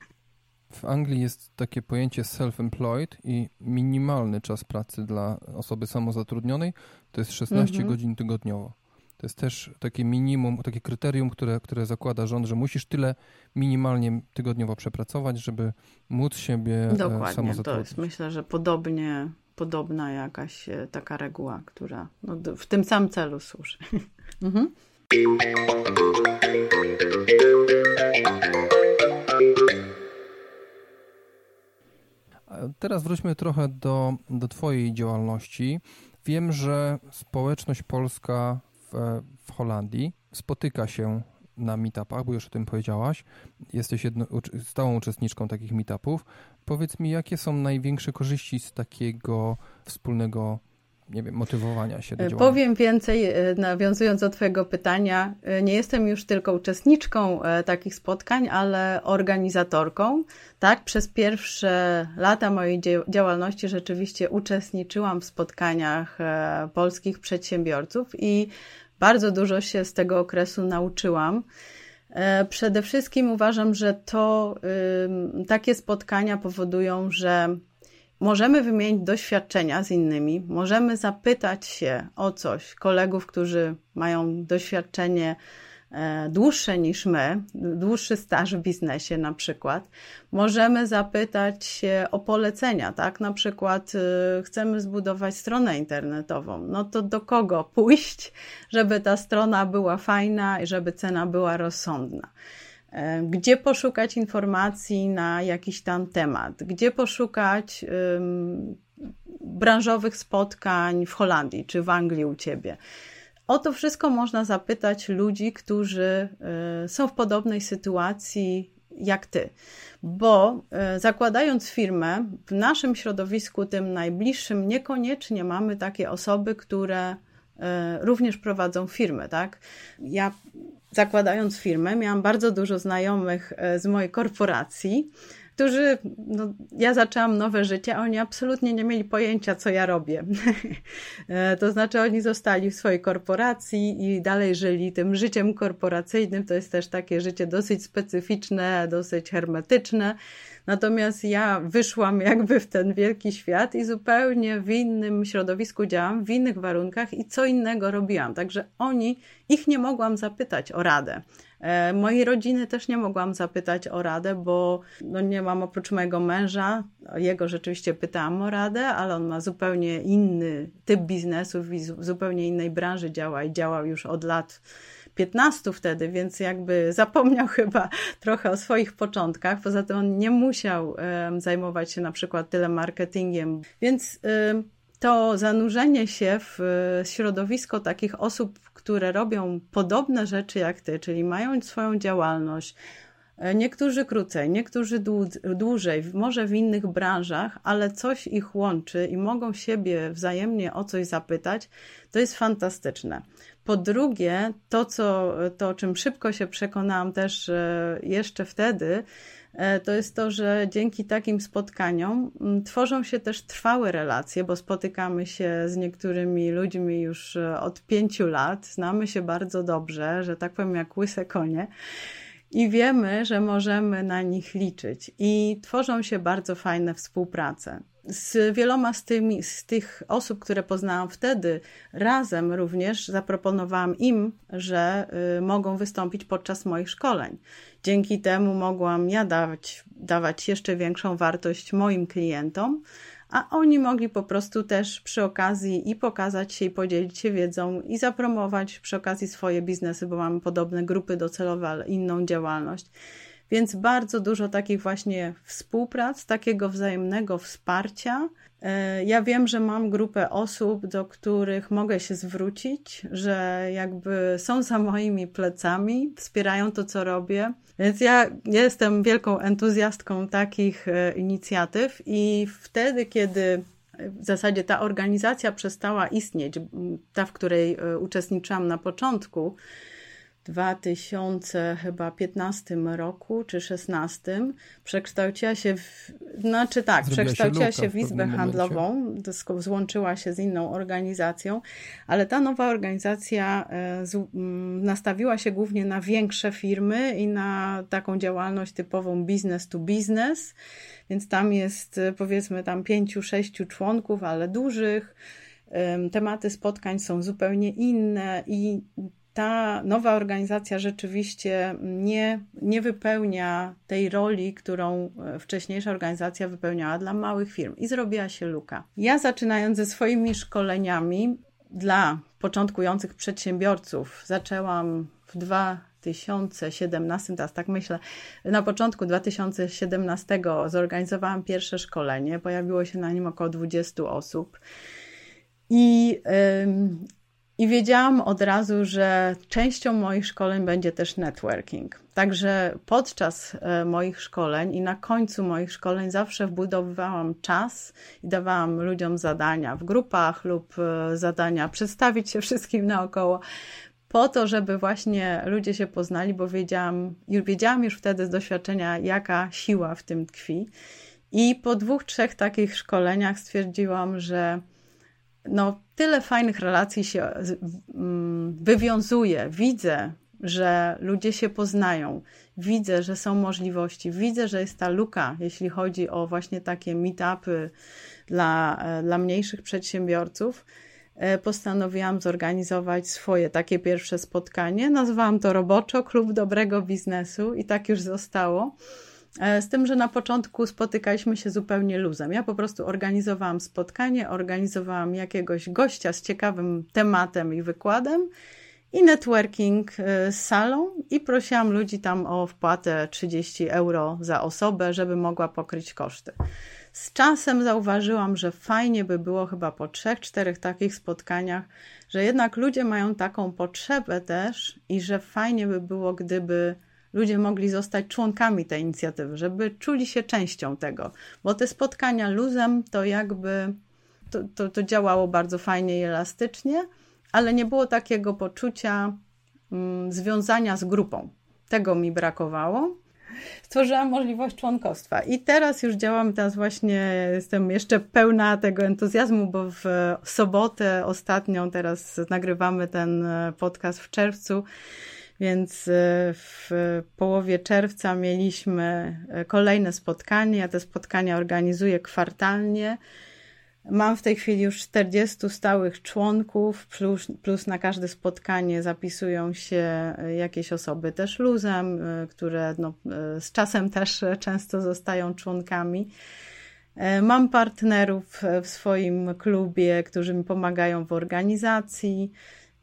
W Anglii jest takie pojęcie self-employed i minimalny czas pracy dla osoby samozatrudnionej to jest 16 mhm. godzin tygodniowo. To jest też takie minimum, takie kryterium, które, które zakłada rząd, że musisz tyle minimalnie tygodniowo przepracować, żeby móc siebie e, Dokładnie, to jest myślę, że podobnie, podobna jakaś e, taka reguła, która no, w tym samym celu służy. [LAUGHS] mhm. Teraz wróćmy trochę do, do Twojej działalności. Wiem, że społeczność polska w, Holandii spotyka się na meetupach, bo już o tym powiedziałaś. Jesteś jedno, stałą uczestniczką takich meetupów. Powiedz mi, jakie są największe korzyści z takiego wspólnego nie wiem, motywowania się do e, działania. Powiem więcej, e, nawiązując do Twojego pytania. E, nie jestem już tylko uczestniczką takich spotkań, ale organizatorką. Tak, przez pierwsze lata mojej działalności rzeczywiście uczestniczyłam w spotkaniach polskich przedsiębiorców i bardzo dużo się z tego okresu nauczyłam. Przede wszystkim uważam, że to takie spotkania powodują, że Możemy wymienić doświadczenia z innymi, możemy zapytać się o coś kolegów, którzy mają doświadczenie e, dłuższe niż my, dłuższy staż w biznesie na przykład. Możemy zapytać się o polecenia, tak? Na przykład y, chcemy zbudować stronę internetową. No to do kogo pójść, żeby ta strona była fajna i żeby cena była rozsądna? E, gdzie poszukać informacji na jakiś tam temat, gdzie poszukać um, branżowych spotkań w Holandii czy w Anglii u ciebie. O to wszystko można zapytać ludzi, którzy y, są w podobnej sytuacji jak ty. Bo y, zakładając firmę, w naszym środowisku, tym najbliższym, niekoniecznie mamy takie osoby, które y, również prowadzą firmę, tak? Ja zakładając firmę, miałam bardzo dużo znajomych e, z mojej korporacji, którzy, no, ja zaczęłam nowe życie, a oni absolutnie nie mieli pojęcia, co ja robię. [LAUGHS] E, to znaczy, oni zostali w swojej korporacji i dalej żyli tym życiem korporacyjnym. To jest też takie życie dosyć specyficzne, dosyć hermetyczne. Natomiast ja wyszłam jakby w ten wielki świat i zupełnie w innym środowisku działam, w innych warunkach i co innego robiłam. Także oni, ich nie mogłam zapytać o radę. E, mojej rodziny też nie mogłam zapytać o radę, bo no nie, mam oprócz mojego męża, jego rzeczywiście pytałam o radę, ale on ma zupełnie inny typ biznesów i zupełnie innej branży działa i działał już od lat 15 wtedy, więc jakby zapomniał [LAUGHS] chyba trochę o swoich początkach. Poza tym on nie musiał zajmować się na przykład tyle marketingiem, więc um, to zanurzenie się w środowisko takich osób, które robią podobne rzeczy jak ty, czyli mają swoją działalność, e, Niektórzy krócej, niektórzy dłużej, może w innych branżach, ale coś ich łączy i mogą siebie wzajemnie o coś zapytać, to jest fantastyczne. Po drugie, to, co, to o czym szybko się przekonałam też e, jeszcze wtedy, e, to jest to, że dzięki takim spotkaniom tworzą się też trwałe relacje, bo spotykamy się z niektórymi ludźmi już e, od pięciu lat, znamy się bardzo dobrze, że tak powiem, jak łyse konie. I wiemy, że możemy na nich liczyć, i tworzą się bardzo fajne współprace z wieloma z, tymi, z tych osób, które poznałam wtedy, razem również zaproponowałam im, że y, mogą wystąpić podczas moich szkoleń. Dzięki temu mogłam ja dawać, dawać jeszcze większą wartość moim klientom, a oni mogli po prostu też przy okazji i pokazać się, i podzielić się wiedzą, i zapromować przy okazji swoje biznesy, bo mamy podobne grupy docelowe, ale inną działalność. Więc bardzo dużo takich właśnie współprac, takiego wzajemnego wsparcia. E, ja wiem, że mam grupę osób, do których mogę się zwrócić, że jakby są za moimi plecami, wspierają to, co robię. Więc ja jestem wielką entuzjastką takich e, inicjatyw i wtedy, kiedy w zasadzie ta organizacja przestała istnieć, ta, w której e, uczestniczyłam na początku, 2015 roku czy 16 przekształciła się w, znaczy tak, Zrobiła przekształciła się, się w Izbę Handlową, złączyła się z inną organizacją, ale ta nowa organizacja e, nastawiła się głównie na większe firmy i na taką działalność typową business to business, więc tam jest e, powiedzmy tam pięciu, sześciu członków, ale dużych. Tematy spotkań są zupełnie inne i ta nowa organizacja rzeczywiście nie, nie wypełnia tej roli, którą e, wcześniejsza organizacja wypełniała dla małych firm i zrobiła się luka. Ja zaczynając ze swoimi szkoleniami dla początkujących przedsiębiorców, zaczęłam w 2017, teraz tak myślę, na początku 2017 zorganizowałam pierwsze szkolenie, pojawiło się na nim około 20 osób. I i wiedziałam od razu, że częścią moich szkoleń będzie też networking. Także podczas e, moich szkoleń i na końcu moich szkoleń zawsze wbudowywałam czas i dawałam ludziom zadania w grupach lub e, zadania przedstawić się wszystkim naokoło, po to, żeby właśnie ludzie się poznali, bo wiedziałam, już wiedziałam już wtedy z doświadczenia, jaka siła w tym tkwi. I po dwóch, trzech takich szkoleniach stwierdziłam, że no, tyle fajnych relacji się mm, wywiązuje. Widzę, że ludzie się poznają, widzę, że są możliwości, widzę, że jest ta luka, jeśli chodzi o właśnie takie meetupy dla, e, dla mniejszych przedsiębiorców. E, postanowiłam zorganizować swoje takie pierwsze spotkanie. Nazwałam to roboczo Klub Dobrego Biznesu i tak już zostało. E, z tym, że na początku spotykaliśmy się zupełnie luzem. Ja po prostu organizowałam spotkanie, organizowałam jakiegoś gościa z ciekawym tematem i wykładem i networking e, z salą i prosiłam ludzi tam o wpłatę 30 euro za osobę, żeby mogła pokryć koszty. Z czasem zauważyłam, że fajnie by było chyba po trzech, czterech takich spotkaniach, że jednak ludzie mają taką potrzebę też i że fajnie by było, gdyby ludzie mogli zostać członkami tej inicjatywy, żeby czuli się częścią tego, bo te spotkania luzem to jakby to, to, to działało bardzo fajnie i elastycznie, ale nie było takiego poczucia mm, związania z grupą. Tego mi brakowało. Stworzyłam możliwość członkostwa i teraz już działam, teraz właśnie jestem jeszcze pełna tego entuzjazmu, bo w sobotę ostatnią, teraz nagrywamy ten podcast w czerwcu, więc e, w połowie czerwca mieliśmy e, kolejne spotkanie. Ja te spotkania organizuję kwartalnie. Mam w tej chwili już 40 stałych członków, plus, plus na każde spotkanie zapisują się jakieś osoby też luzem, które no, z czasem też często zostają członkami. Mam partnerów w swoim klubie, którzy mi pomagają w organizacji.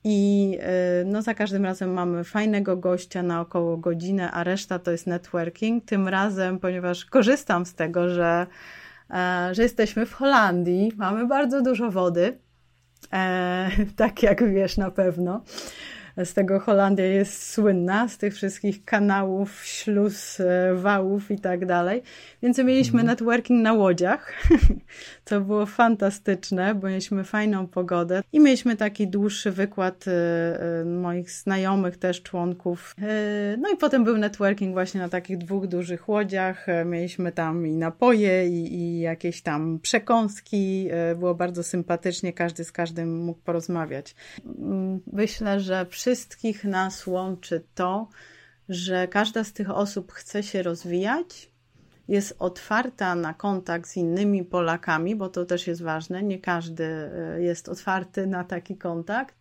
I no, za każdym razem mamy fajnego gościa na około godzinę, a reszta to jest networking. Tym razem, ponieważ korzystam z tego, że E, że jesteśmy w Holandii, mamy bardzo dużo wody, e, [LAUGHS] tak jak wiesz na pewno. Z tego Holandia jest słynna, z tych wszystkich kanałów, śluz, e, wałów i tak dalej. Więc mieliśmy mhm. networking na łodziach, [LAUGHS] co było fantastyczne, bo mieliśmy fajną pogodę i mieliśmy taki dłuższy wykład e, e, moich znajomych też członków. No i potem był networking właśnie na takich dwóch dużych łodziach. Mieliśmy tam i napoje, i, i jakieś tam przekąski. Było bardzo sympatycznie, każdy z każdym mógł porozmawiać. Myślę, że wszystkich nas łączy to, że każda z tych osób chce się rozwijać, jest otwarta na kontakt z innymi Polakami, bo to też jest ważne. Nie każdy e, jest otwarty na taki kontakt.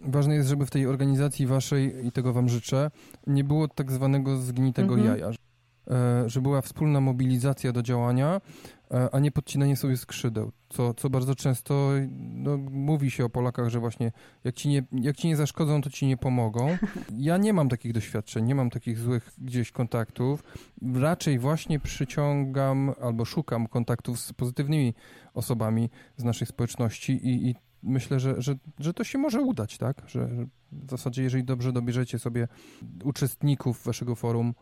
Ważne jest, żeby w tej organizacji waszej, i tego wam życzę, nie było tak zwanego zgnitego mhm. jaja. E, że była wspólna mobilizacja do działania, e, a nie podcinanie sobie skrzydeł, co, co bardzo często no, mówi się o Polakach, że właśnie jak ci, nie, jak ci nie zaszkodzą, to ci nie pomogą. Ja nie mam takich doświadczeń, nie mam takich złych gdzieś kontaktów. Raczej właśnie przyciągam albo szukam kontaktów z pozytywnymi osobami z naszej społeczności i, i myślę, że, że, że to się może udać, tak? Że, w zasadzie, jeżeli dobrze dobierzecie sobie uczestników waszego forum,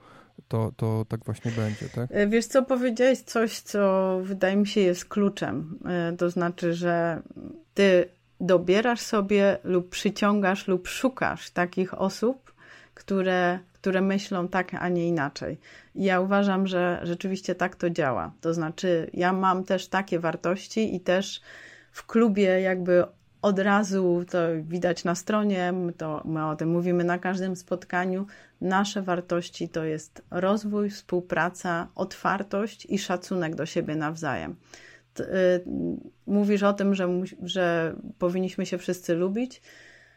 to, to tak właśnie będzie, tak? E, wiesz co, powiedziałeś coś, co wydaje mi się jest kluczem. E, to znaczy, że ty dobierasz sobie lub przyciągasz lub szukasz takich osób, które, które myślą tak, a nie inaczej. I ja uważam, że rzeczywiście tak to działa. To znaczy, ja mam też takie wartości i też w klubie jakby od razu to widać na stronie, to my o tym mówimy na każdym spotkaniu. Nasze wartości to jest rozwój, współpraca, otwartość i szacunek do siebie nawzajem. Y, mówisz o tym, że, że powinniśmy się wszyscy lubić.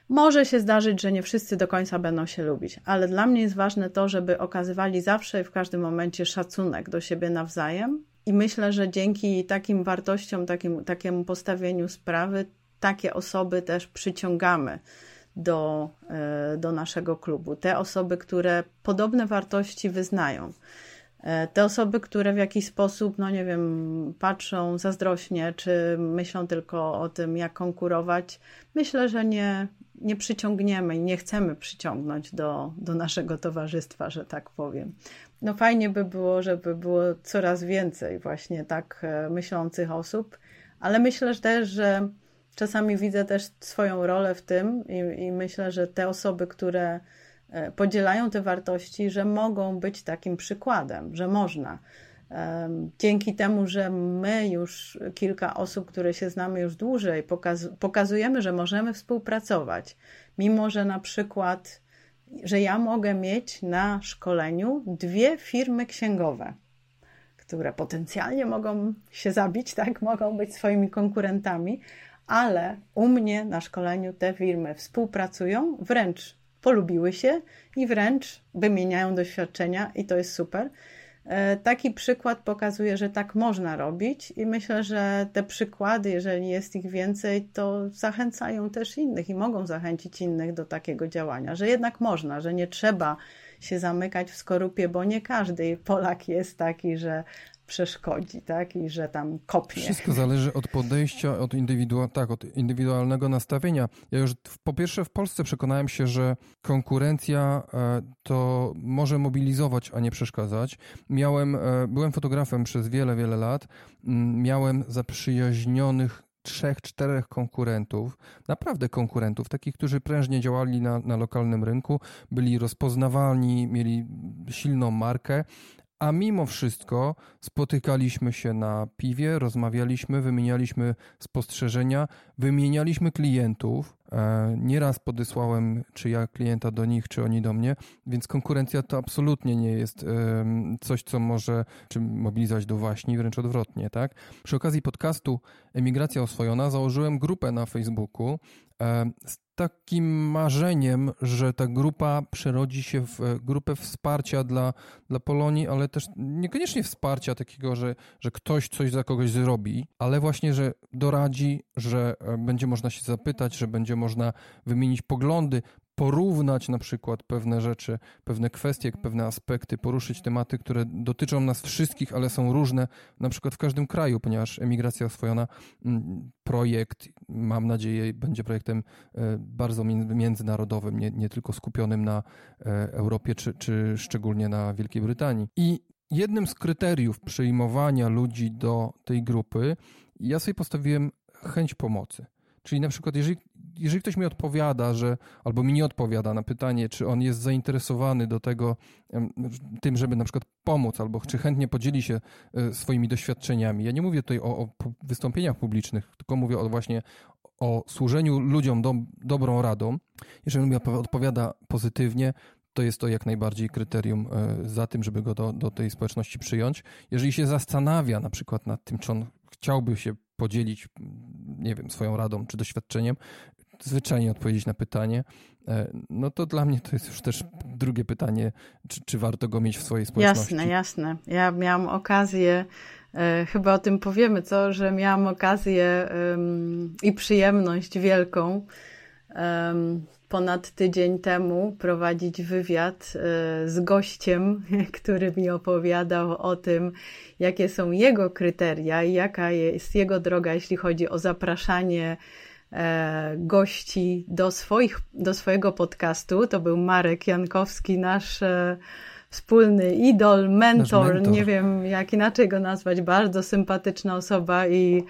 Może się zdarzyć, że nie wszyscy do końca będą się lubić, ale dla mnie jest ważne to, żeby okazywali zawsze i w każdym momencie szacunek do siebie nawzajem. I myślę, że dzięki takim wartościom, takim, takiemu postawieniu sprawy, takie osoby też przyciągamy do, e, do naszego klubu. Te osoby, które podobne wartości wyznają. E, te osoby, które w jakiś sposób, no nie wiem, patrzą zazdrośnie, czy myślą tylko o tym, jak konkurować, myślę, że nie, nie przyciągniemy i nie chcemy przyciągnąć do, do naszego towarzystwa, że tak powiem. No fajnie by było, żeby było coraz więcej właśnie tak e, myślących osób, ale myślę też, że czasami widzę też swoją rolę w tym i, i myślę, że te osoby, które podzielają te wartości, że mogą być takim przykładem, że można. Dzięki temu, że my już kilka osób, które się znamy już dłużej, pokaz pokazujemy, że możemy współpracować, mimo że na przykład, że ja mogę mieć na szkoleniu dwie firmy księgowe, które potencjalnie mogą się zabić, tak, [LAUGHS] mogą być swoimi konkurentami, ale u mnie na szkoleniu te firmy współpracują, wręcz polubiły się i wręcz wymieniają doświadczenia i to jest super. E, taki przykład pokazuje, że tak można robić, i myślę, że te przykłady, jeżeli jest ich więcej, to zachęcają też innych i mogą zachęcić innych do takiego działania, że jednak można, że nie trzeba się zamykać w skorupie, bo nie każdy Polak jest taki, że przeszkodzi, tak? I że tam kopnie. Wszystko zależy od podejścia, od, indywidua tak, od indywidualnego nastawienia. Ja już po pierwsze w Polsce przekonałem się, że konkurencja e, to może mobilizować, a nie przeszkadzać. Miałem, e, byłem fotografem przez wiele, wiele lat. Miałem zaprzyjaźnionych trzech, czterech konkurentów, naprawdę konkurentów, takich, którzy prężnie działali na, na lokalnym rynku, byli rozpoznawalni, mieli silną markę, a mimo wszystko spotykaliśmy się na piwie, rozmawialiśmy, wymienialiśmy spostrzeżenia, wymienialiśmy klientów. E, nieraz podesłałem, czy ja klienta do nich, czy oni do mnie, więc konkurencja to absolutnie nie jest coś, co może czy mobilizować do waśni, wręcz odwrotnie, tak? Przy okazji podcastu Emigracja Oswojona założyłem grupę na Facebooku e, takim marzeniem, że ta grupa przerodzi się w e, grupę wsparcia dla, dla Polonii, ale też niekoniecznie wsparcia takiego, że, że ktoś coś za kogoś zrobi, ale właśnie, że doradzi, że e, będzie można się zapytać, że będzie można wymienić poglądy, porównać na przykład pewne rzeczy, pewne kwestie, pewne aspekty, poruszyć tematy, które dotyczą nas wszystkich, ale są różne, na przykład w każdym kraju, ponieważ emigracja oswojona, mm, projekt, mam nadzieję, będzie projektem e, bardzo międzynarodowym, nie, nie tylko skupionym na e, Europie czy, czy szczególnie na Wielkiej Brytanii. I jednym z kryteriów przyjmowania ludzi do tej grupy, ja sobie postawiłem chęć pomocy. Czyli na przykład, jeżeli jeżeli ktoś mi odpowiada, że albo mi nie odpowiada na pytanie, czy on jest zainteresowany do tego, tym, żeby na przykład pomóc, albo czy chętnie podzieli się e, swoimi doświadczeniami. Ja nie mówię tutaj o, o wystąpieniach publicznych, tylko mówię o właśnie o służeniu ludziom do, dobrą radą. Jeżeli mi odpowiada pozytywnie, to jest to jak najbardziej kryterium e, za tym, żeby go do, do tej społeczności przyjąć. Jeżeli się zastanawia na przykład nad tym, czy on chciałby się podzielić, nie wiem, swoją radą czy doświadczeniem, zwyczajnie odpowiedzieć na pytanie, e, no to dla mnie to jest już też drugie pytanie, czy, czy warto go mieć w swojej społeczności. Jasne, jasne. Ja miałam okazję, e, chyba o tym powiemy, co, że miałam okazję i przyjemność wielką ponad tydzień temu prowadzić wywiad e, z gościem, [LAUGHS] który mi opowiadał o tym, jakie są jego kryteria i jaka jest jego droga, jeśli chodzi o zapraszanie gości do, swoich, do swojego podcastu. To był Marek Jankowski, nasz e, wspólny idol, mentor, mentor, nie wiem jak inaczej go nazwać, bardzo sympatyczna osoba i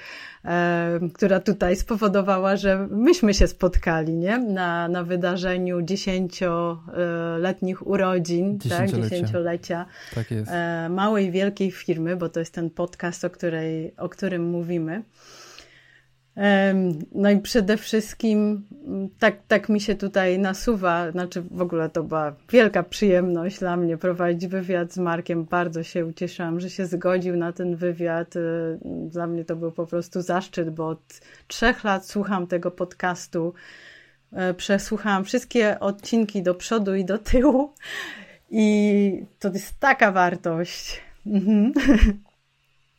e, która tutaj spowodowała, że myśmy się spotkali, nie? Na, na wydarzeniu dziesięcioletnich urodzin, tak? dziesięciolecia tak, e, małej, wielkiej firmy, bo to jest ten podcast, o, której, o którym mówimy. No i przede wszystkim mm, tak, tak mi się tutaj nasuwa, znaczy w ogóle to była wielka przyjemność dla mnie prowadzić wywiad z Markiem. Bardzo się ucieszyłam, że się zgodził na ten wywiad. Y, dla mnie to był po prostu zaszczyt, bo od trzech lat słucham tego podcastu. E, przesłuchałam wszystkie odcinki do przodu i do tyłu i to jest taka wartość. Mhm. [LAUGHS]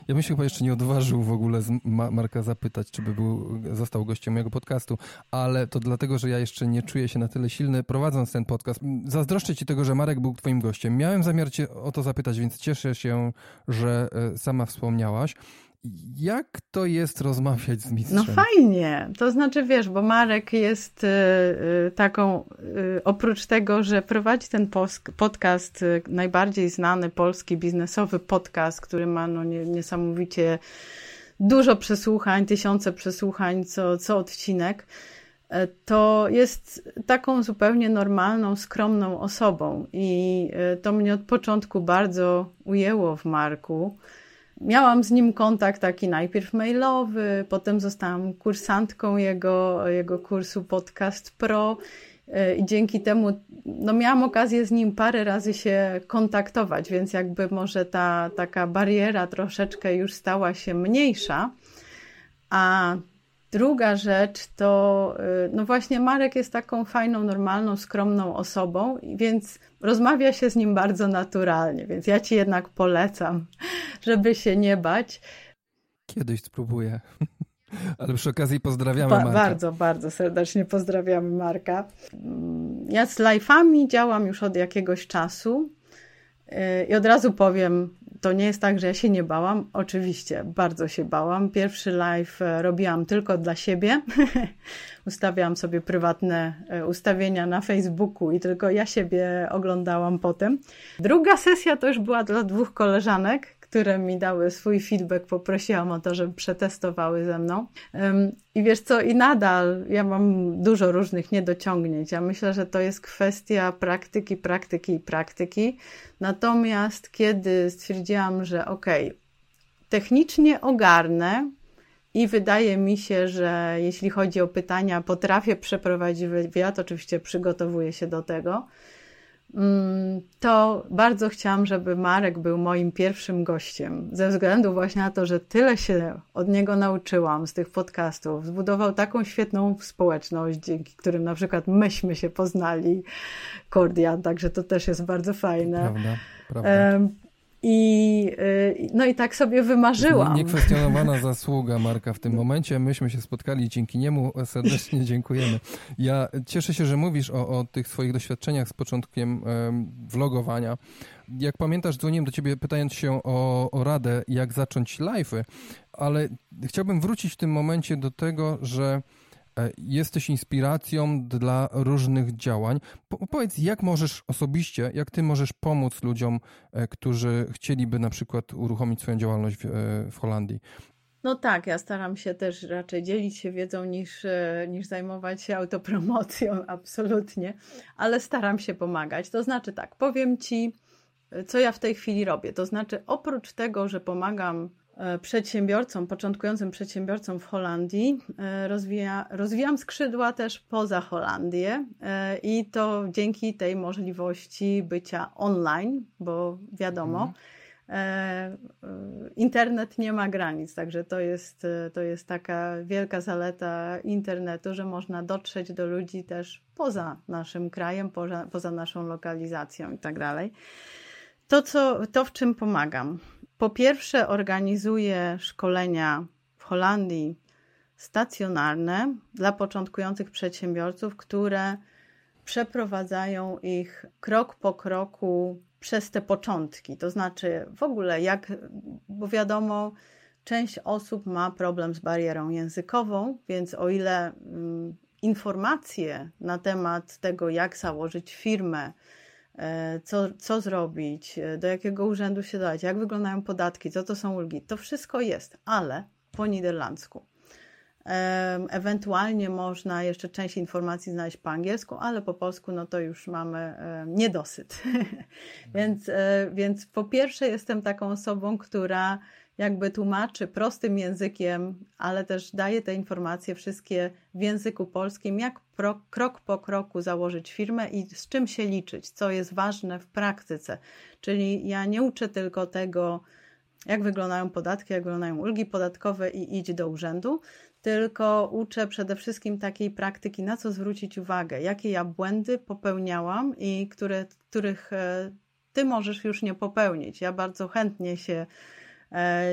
Ja bym się chyba jeszcze nie odważył w ogóle z Marka zapytać, czy by był, został gościem mojego podcastu, ale to dlatego, że ja jeszcze nie czuję się na tyle silny prowadząc ten podcast. Zazdroszczę ci tego, że Marek był twoim gościem. Miałem zamiar cię o to zapytać, więc cieszę się, że e, sama wspomniałaś. Jak to jest rozmawiać z mistrzem? No fajnie. To znaczy, wiesz, bo Marek jest y, y, taką, y, oprócz tego, że prowadzi ten podcast, najbardziej znany polski biznesowy podcast, który ma no, niesamowicie dużo przesłuchań, tysiące przesłuchań co, co odcinek, to jest taką zupełnie normalną, skromną osobą. I to mnie od początku bardzo ujęło w Marku miałam z nim kontakt taki najpierw mailowy, potem zostałam kursantką jego, jego kursu Podcast Pro e, i dzięki temu no, miałam okazję z nim parę razy się kontaktować, więc jakby może ta taka bariera troszeczkę już stała się mniejsza. A Druga rzecz to, y, no właśnie, Marek jest taką fajną, normalną, skromną osobą, więc rozmawia się z nim bardzo naturalnie, więc ja ci jednak polecam, [LAUGHS] żeby się nie bać. Kiedyś spróbuję. [LAUGHS] Ale przy okazji pozdrawiamy Marka. Bardzo, bardzo serdecznie pozdrawiamy Marka. Mm, ja z live'ami działam już od jakiegoś czasu y, i od razu powiem, to nie jest tak, że ja się nie bałam. Oczywiście, bardzo się bałam. Pierwszy live e, robiłam tylko dla siebie. [LAUGHS] Ustawiałam sobie prywatne e, ustawienia na Facebooku i tylko ja siebie oglądałam potem. Druga sesja to już była dla dwóch koleżanek, które mi dały swój feedback, poprosiłam o to, żeby przetestowały ze mną. I wiesz co, i nadal ja mam dużo różnych niedociągnięć. Ja myślę, że to jest kwestia praktyki, praktyki i praktyki. Natomiast kiedy stwierdziłam, że okej, okay, technicznie ogarnę, i wydaje mi się, że jeśli chodzi o pytania, potrafię przeprowadzić wywiad, oczywiście przygotowuję się do tego. Mm, to bardzo chciałam, żeby Marek był moim pierwszym gościem, ze względu właśnie na to, że tyle się od niego nauczyłam z tych podcastów. Zbudował taką świetną społeczność, dzięki którym na przykład myśmy się poznali, Kordian, także to też jest bardzo fajne. Prawda, prawda. I, y, no i tak sobie wymarzyłam. Niekwestionowana [LAUGHS] zasługa Marka w tym momencie. Myśmy się spotkali dzięki niemu. Serdecznie [LAUGHS] dziękujemy. Ja cieszę się, że mówisz o, o tych swoich doświadczeniach z początkiem vlogowania. Jak pamiętasz, dzwoniłem do ciebie pytając się o, o radę, jak zacząć live'y, ale chciałbym wrócić w tym momencie do tego, że jesteś inspiracją dla różnych działań. Po, powiedz, jak możesz osobiście, jak ty możesz pomóc ludziom, e, którzy chcieliby na przykład uruchomić swoją działalność w, e, w Holandii? No tak, ja staram się też raczej dzielić się wiedzą niż, niż zajmować się autopromocją, [LAUGHS] absolutnie, ale staram się pomagać. To znaczy tak, powiem Ci, co ja w tej chwili robię. To znaczy, oprócz tego, że pomagam E, przedsiębiorcom, początkującym przedsiębiorcom w Holandii. E, rozwija, rozwijam skrzydła też poza Holandię e, i to dzięki tej możliwości bycia online, bo wiadomo, mhm. internet nie ma granic, także to jest, to jest taka wielka zaleta internetu, że można dotrzeć do ludzi też poza naszym krajem, poza, poza naszą lokalizacją i tak dalej. To, co, to, w czym pomagam. Po pierwsze, organizuje szkolenia w Holandii stacjonarne dla początkujących przedsiębiorców, które przeprowadzają ich krok po kroku przez te początki. To znaczy, w ogóle, jak, bo wiadomo, część osób ma problem z barierą językową, więc o ile mm, informacje na temat tego, jak założyć firmę, co, co zrobić, e, do jakiego urzędu się dać, jak wyglądają podatki, co to są ulgi. To wszystko jest, ale po niderlandzku. Ewentualnie można jeszcze część informacji znaleźć po angielsku, ale po polsku no to już mamy niedosyt. [LAUGHS] więc, e, więc po pierwsze jestem taką osobą, która jakby tłumaczy prostym językiem, ale też daje te informacje wszystkie w języku polskim, jak pro, krok po kroku założyć firmę i z czym się liczyć, co jest ważne w praktyce. Czyli ja nie uczę tylko tego, jak wyglądają podatki, jak wyglądają ulgi podatkowe i idź do urzędu, tylko uczę przede wszystkim takiej praktyki, na co zwrócić uwagę, jakie ja błędy popełniałam i które, których e, ty możesz już nie popełnić. Ja bardzo chętnie się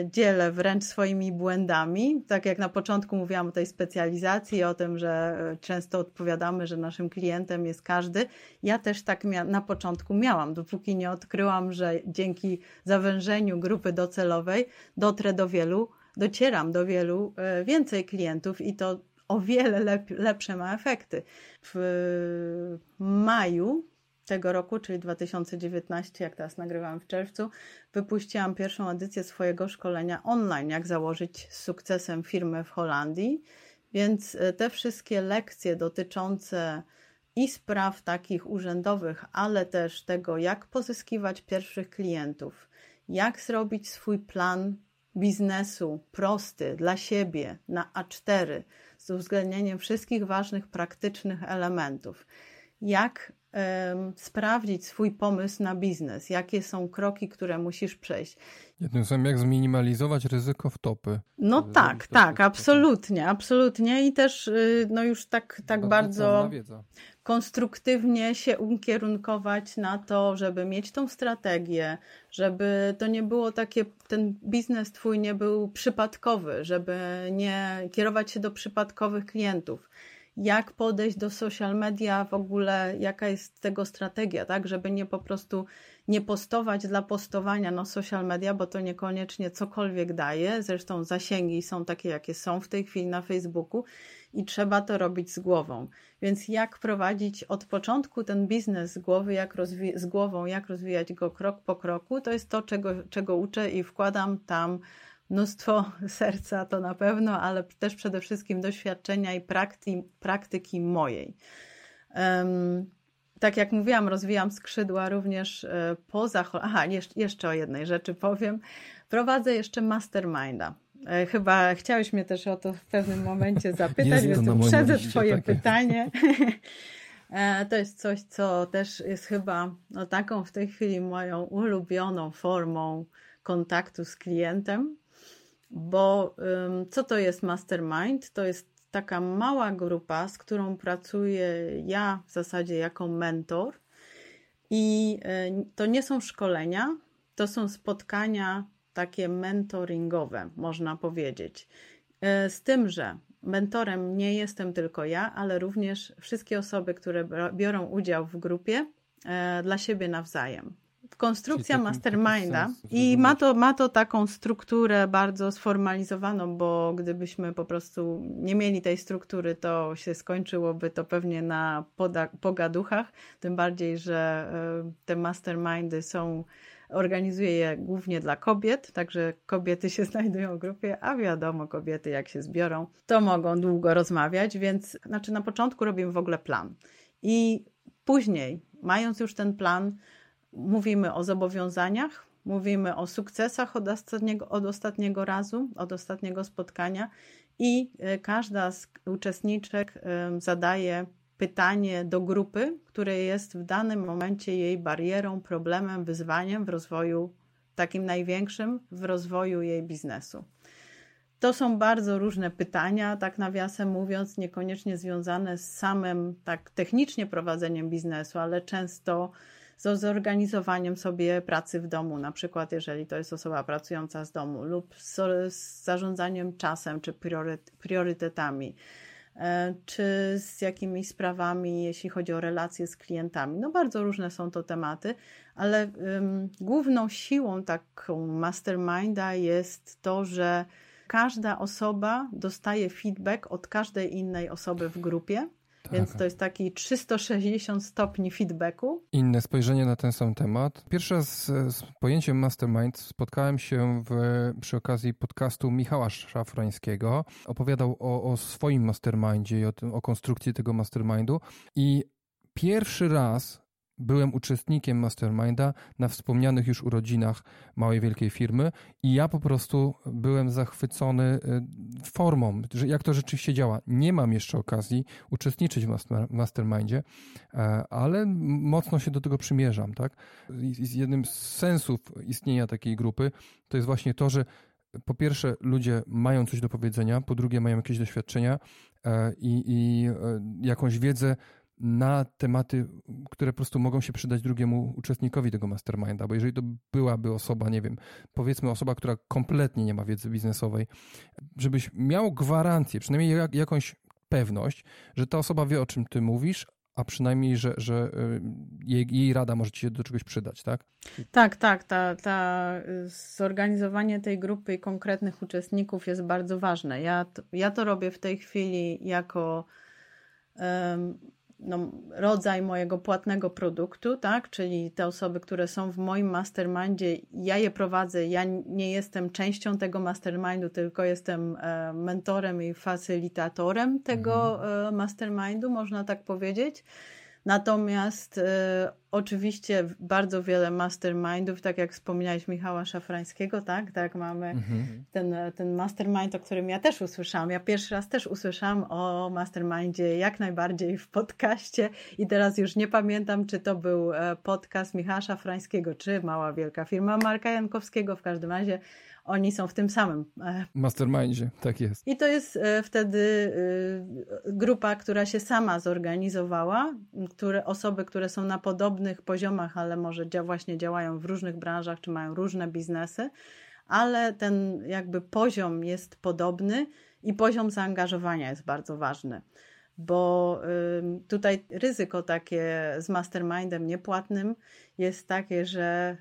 dzielę wręcz swoimi błędami. Tak jak na początku mówiłam o tej specjalizacji, o tym, że e, często odpowiadamy, że naszym klientem jest każdy. Ja też tak na początku miałam, dopóki nie odkryłam, że dzięki zawężeniu grupy docelowej dotrę do wielu, docieram do wielu e, więcej klientów i to o wiele lep lepsze ma efekty. W maju tego roku, czyli 2019, jak teraz nagrywam w czerwcu, wypuściłam pierwszą edycję swojego szkolenia online, jak założyć z sukcesem firmę w Holandii. Więc e, te wszystkie lekcje dotyczące i spraw takich urzędowych, ale też tego, jak pozyskiwać pierwszych klientów, jak zrobić swój plan biznesu prosty dla siebie na A4 z uwzględnieniem wszystkich ważnych praktycznych elementów, jak sprawdzić swój pomysł na biznes, jakie są kroki, które musisz przejść. Jednym słowem, jak zminimalizować ryzyko wtopy. No tak, tak, absolutnie, absolutnie. I też y, no już tak, tak bardzo konstruktywnie się ukierunkować na to, żeby mieć tą strategię, żeby to nie było takie, ten biznes twój nie był przypadkowy, żeby nie kierować się do przypadkowych klientów jak podejść do social media, w ogóle jaka jest tego strategia, tak, żeby nie po prostu nie postować dla postowania na social media, bo to niekoniecznie cokolwiek daje. Zresztą zasięgi są takie, jakie są w tej chwili na Facebooku i trzeba to robić z głową. Więc jak prowadzić od początku ten biznes z głowy, jak z głową, jak rozwijać go krok po kroku, to jest to, czego, czego uczę i wkładam tam mnóstwo serca, to na pewno, ale też przede wszystkim doświadczenia i praktyki, praktyki mojej. Tak jak mówiłam, rozwijam skrzydła również e, poza. Aha, jeszcze o jednej rzeczy powiem. Prowadzę jeszcze masterminda. E, chyba chciałeś mnie też o to w pewnym momencie [LAUGHS] zapytać, więc uprzedzę Twoje takie. pytanie. [LAUGHS] E, to jest coś, co też jest chyba no, taką w tej chwili moją ulubioną formą kontaktu z klientem, bo co to jest mastermind? To jest taka mała grupa, z którą pracuję ja w zasadzie jako mentor. I e, to nie są szkolenia, to są spotkania takie mentoringowe, można powiedzieć. E, z tym, że mentorem nie jestem tylko ja, ale również wszystkie osoby, które biorą udział w grupie e, dla siebie nawzajem konstrukcja masterminda i ma to, ma to taką strukturę bardzo sformalizowaną, bo gdybyśmy po prostu nie mieli tej struktury, to się skończyłoby to pewnie na poda, pogaduchach, tym bardziej, że e, te mastermindy są Organizuję je głównie dla kobiet, także kobiety się [LAUGHS] znajdują w grupie, a wiadomo, kobiety jak się zbiorą, to mogą długo rozmawiać, więc znaczy na początku robimy w ogóle plan. I później, mając już ten plan, mówimy o zobowiązaniach, mówimy o sukcesach od ostatniego, od ostatniego razu, od ostatniego spotkania i e, każda z uczestniczek zadaje pytanie do grupy, które jest w danym momencie jej barierą, problemem, wyzwaniem w rozwoju, takim największym w rozwoju jej biznesu. To są bardzo różne pytania, tak nawiasem mówiąc, niekoniecznie związane z samym tak technicznie prowadzeniem biznesu, ale często z zorganizowaniem sobie pracy w domu, na przykład jeżeli to jest osoba pracująca z domu, lub z, z zarządzaniem czasem czy priorytetami, e, czy z jakimiś sprawami, jeśli chodzi o relacje z klientami. No bardzo różne są to tematy, ale um, główną siłą taką masterminda jest to, że każda osoba dostaje feedback od każdej innej osoby w grupie tak. Więc to jest taki 360 stopni feedbacku. Inne spojrzenie na ten sam temat. Pierwszy raz z, z pojęciem mastermind spotkałem się w, przy okazji podcastu Michała Szafrańskiego. Opowiadał o, o swoim mastermindzie i o, tym, o konstrukcji tego mastermindu. I pierwszy raz byłem uczestnikiem Masterminda na wspomnianych już urodzinach małej wielkiej firmy i ja po prostu byłem zachwycony y, formą, jak to rzeczywiście działa. Nie mam jeszcze okazji uczestniczyć w Mastermindzie, e, ale mocno się do tego przymierzam. Tak? Jednym z sensów istnienia takiej grupy to jest właśnie to, że po pierwsze ludzie mają coś do powiedzenia, po drugie mają jakieś doświadczenia e, i, i e, jakąś wiedzę na tematy, które po prostu mogą się przydać drugiemu uczestnikowi tego masterminda, bo jeżeli to byłaby osoba, nie wiem, powiedzmy osoba, która kompletnie nie ma wiedzy biznesowej, żebyś miał gwarancję, przynajmniej jak, jakąś pewność, że ta osoba wie, o czym ty mówisz, a przynajmniej, że, że y, jej, jej, rada może ci się do czegoś przydać, tak? Tak, tak. Ta, ta zorganizowanie tej grupy i konkretnych uczestników jest bardzo ważne. Ja, ja to robię w tej chwili jako um, no, rodzaj mojego płatnego produktu, tak? Czyli te osoby, które są w moim mastermindzie, ja je prowadzę, ja nie jestem częścią tego mastermindu, tylko jestem e, mentorem i facylitatorem tego mhm. E, mastermindu, można tak powiedzieć. Natomiast y, oczywiście bardzo wiele mastermindów, tak jak wspomniałeś Michała Szafrańskiego, tak, tak, mamy mhm. ten, ten mastermind, o którym ja też usłyszałam. Ja pierwszy raz też usłyszałam o mastermindzie jak najbardziej w podcaście i teraz już nie pamiętam, czy to był e, podcast Michała Szafrańskiego, czy Mała Wielka Firma Marka Jankowskiego, w każdym razie oni są w tym samym. E, Mastermindzie, tak jest. I to jest e, wtedy e, grupa, która się sama zorganizowała, które, osoby, które są na podobnych poziomach, ale może właśnie działają w różnych branżach, czy mają różne biznesy, ale ten jakby poziom jest podobny i poziom zaangażowania jest bardzo ważny bo tutaj ryzyko takie z mastermindem niepłatnym jest takie, że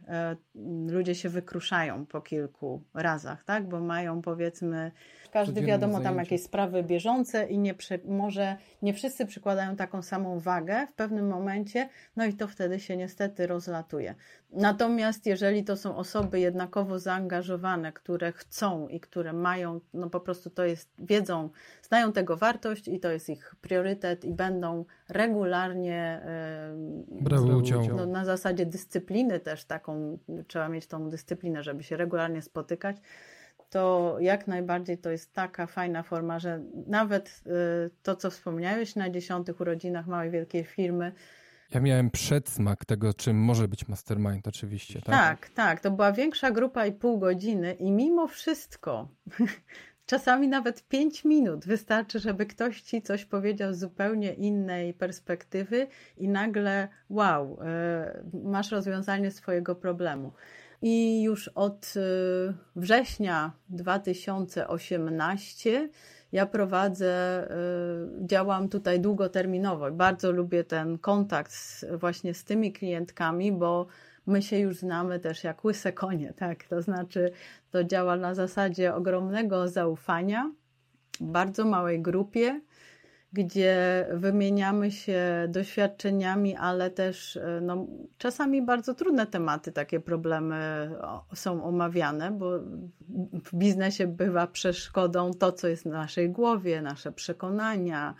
ludzie się wykruszają po kilku razach, tak? Bo mają powiedzmy każdy wiadomo tam jakieś sprawy bieżące i nie przy, może nie wszyscy przykładają taką samą wagę w pewnym momencie, no i to wtedy się niestety rozlatuje. Natomiast jeżeli to są osoby jednakowo zaangażowane, które chcą i które mają, no po prostu to jest, wiedzą, znają tego wartość i to jest ich priorytet i będą regularnie brały udział. No, na zasadzie dyscypliny też taką, trzeba mieć tą dyscyplinę, żeby się regularnie spotykać to jak najbardziej to jest taka fajna forma, że nawet y, to, co wspomniałeś na dziesiątych urodzinach małej wielkiej firmy. Ja miałem przedsmak tego, czym może być mastermind, oczywiście. Tak, tak. tak to była większa grupa i pół godziny, i mimo wszystko. [LAUGHS] Czasami nawet pięć minut wystarczy, żeby ktoś ci coś powiedział z zupełnie innej perspektywy, i nagle, wow, y, masz rozwiązanie swojego problemu. I już od y, września 2018 ja prowadzę, y, działam tutaj długoterminowo. Bardzo lubię ten kontakt z, właśnie z tymi klientkami, bo my się już znamy też jak łyse konie, [LAUGHS] tak? To znaczy, to działa na zasadzie ogromnego zaufania, bardzo małej grupie gdzie wymieniamy się doświadczeniami, ale też e, no, czasami bardzo trudne tematy, takie problemy są omawiane, bo w biznesie bywa przeszkodą to, co jest w naszej głowie, nasze przekonania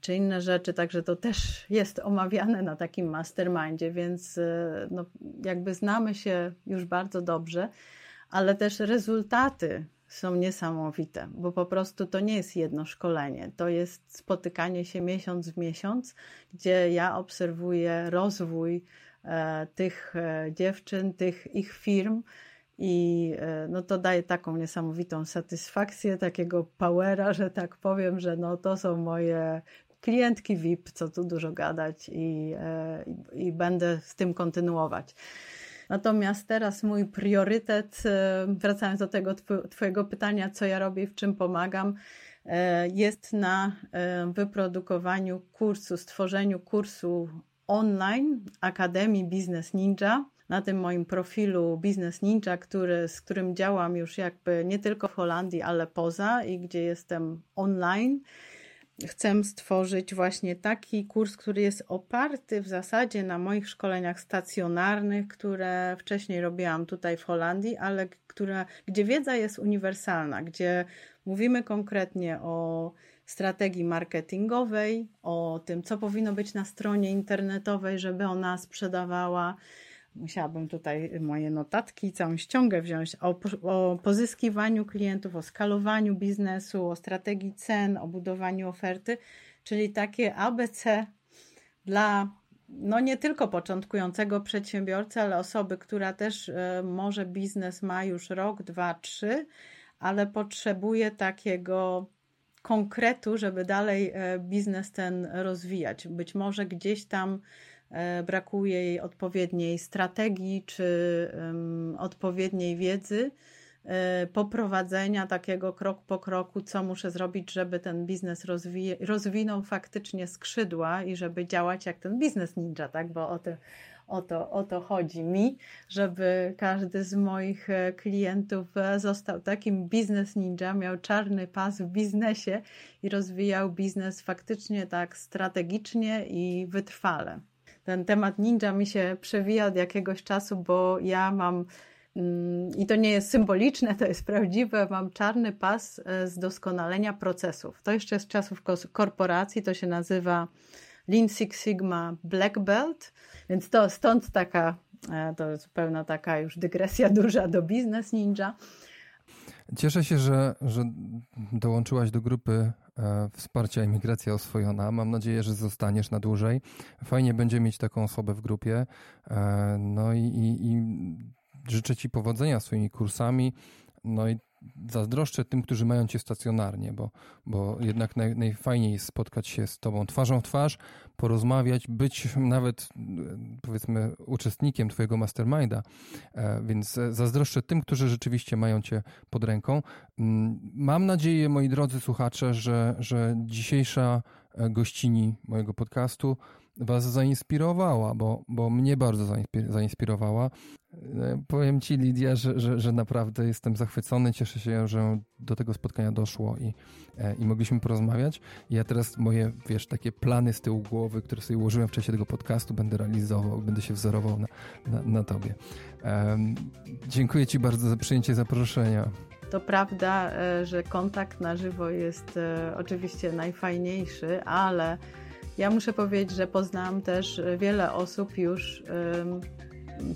czy inne rzeczy, także to też jest omawiane na takim mastermindzie, więc e, no, jakby znamy się już bardzo dobrze, ale też rezultaty są niesamowite, bo po prostu to nie jest jedno szkolenie, to jest spotykanie się miesiąc w miesiąc, gdzie ja obserwuję rozwój e, tych e, dziewczyn, tych ich firm. I e, no to daje taką niesamowitą satysfakcję, takiego powera, że tak powiem, że no to są moje klientki VIP, co tu dużo gadać i, i, i będę z tym kontynuować. Natomiast teraz mój priorytet, e, wracając do tego Twojego pytania, co ja robię i w czym pomagam, e, jest na e, wyprodukowaniu kursu, stworzeniu kursu online Akademii Business Ninja. Na tym moim profilu Business Ninja, który, z którym działam już jakby nie tylko w Holandii, ale poza i gdzie jestem online chcę stworzyć właśnie taki kurs, który jest oparty w zasadzie na moich szkoleniach stacjonarnych, które wcześniej robiłam tutaj w Holandii, ale która, gdzie wiedza jest uniwersalna, gdzie mówimy konkretnie o strategii marketingowej, o tym, co powinno być na stronie internetowej, żeby ona sprzedawała musiałabym tutaj moje notatki, całą ściągę wziąć o, o pozyskiwaniu klientów, o skalowaniu biznesu, o strategii cen, o budowaniu oferty, czyli takie ABC dla no nie tylko początkującego przedsiębiorcy, ale osoby, która też y, może biznes ma już rok, dwa, trzy, ale potrzebuje takiego konkretu, żeby dalej e, biznes ten rozwijać. Być może gdzieś tam E, brakuje jej odpowiedniej strategii czy odpowiedniej wiedzy, e, poprowadzenia takiego krok po kroku, co muszę zrobić, żeby ten biznes rozwi rozwinął faktycznie skrzydła i żeby działać jak ten biznes ninja, tak? Bo o to, o, to, o to chodzi mi, żeby każdy z moich e, klientów został takim biznes ninja, miał czarny pas w biznesie i rozwijał biznes faktycznie tak strategicznie i wytrwale ten temat ninja mi się przewija od jakiegoś czasu, bo ja mam mm, i to nie jest symboliczne, to jest prawdziwe. Mam czarny pas e, z doskonalenia procesów. To jeszcze z czasów korporacji, to się nazywa Lean Six Sigma Black Belt, więc to stąd taka, e, to zupełna taka już dygresja [LAUGHS] duża do Business Ninja. Cieszę się, że, że dołączyłaś do grupy wsparcia imigracja oswojona. Mam nadzieję, że zostaniesz na dłużej. Fajnie będzie mieć taką osobę w grupie. E, no i, i, i życzę Ci powodzenia swoimi kursami. No i zazdroszczę tym, którzy mają cię stacjonarnie, bo, bo jednak naj, najfajniej jest spotkać się z tobą twarzą w twarz, porozmawiać, być nawet powiedzmy uczestnikiem twojego masterminda, e, więc zazdroszczę tym, którzy rzeczywiście mają cię pod ręką. Mm, mam nadzieję, moi drodzy słuchacze, że, że dzisiejsza e, gościni mojego podcastu Was zainspirowała, bo, bo mnie bardzo zainspirowała. E, powiem Ci, Lidia, że, że, że naprawdę jestem zachwycony. Cieszę się, że do tego spotkania doszło i, e, i mogliśmy porozmawiać. Ja teraz moje, wiesz, takie plany z tyłu głowy, które sobie ułożyłem w czasie tego podcastu, będę realizował, będę się wzorował na, na, na Tobie. Um, dziękuję Ci bardzo za przyjęcie zaproszenia. To prawda, e, że kontakt na żywo jest oczywiście najfajniejszy, ale ja muszę powiedzieć, że poznałam też wiele osób już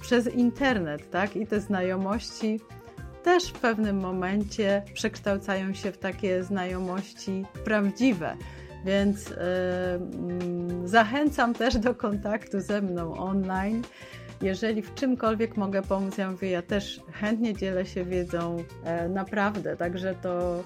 przez internet, tak? I te znajomości też w pewnym momencie przekształcają się w takie znajomości prawdziwe. Więc zachęcam też do kontaktu ze mną online. Jeżeli w czymkolwiek mogę pomóc, ja mówię, ja też chętnie dzielę się wiedzą, e, naprawdę. Także to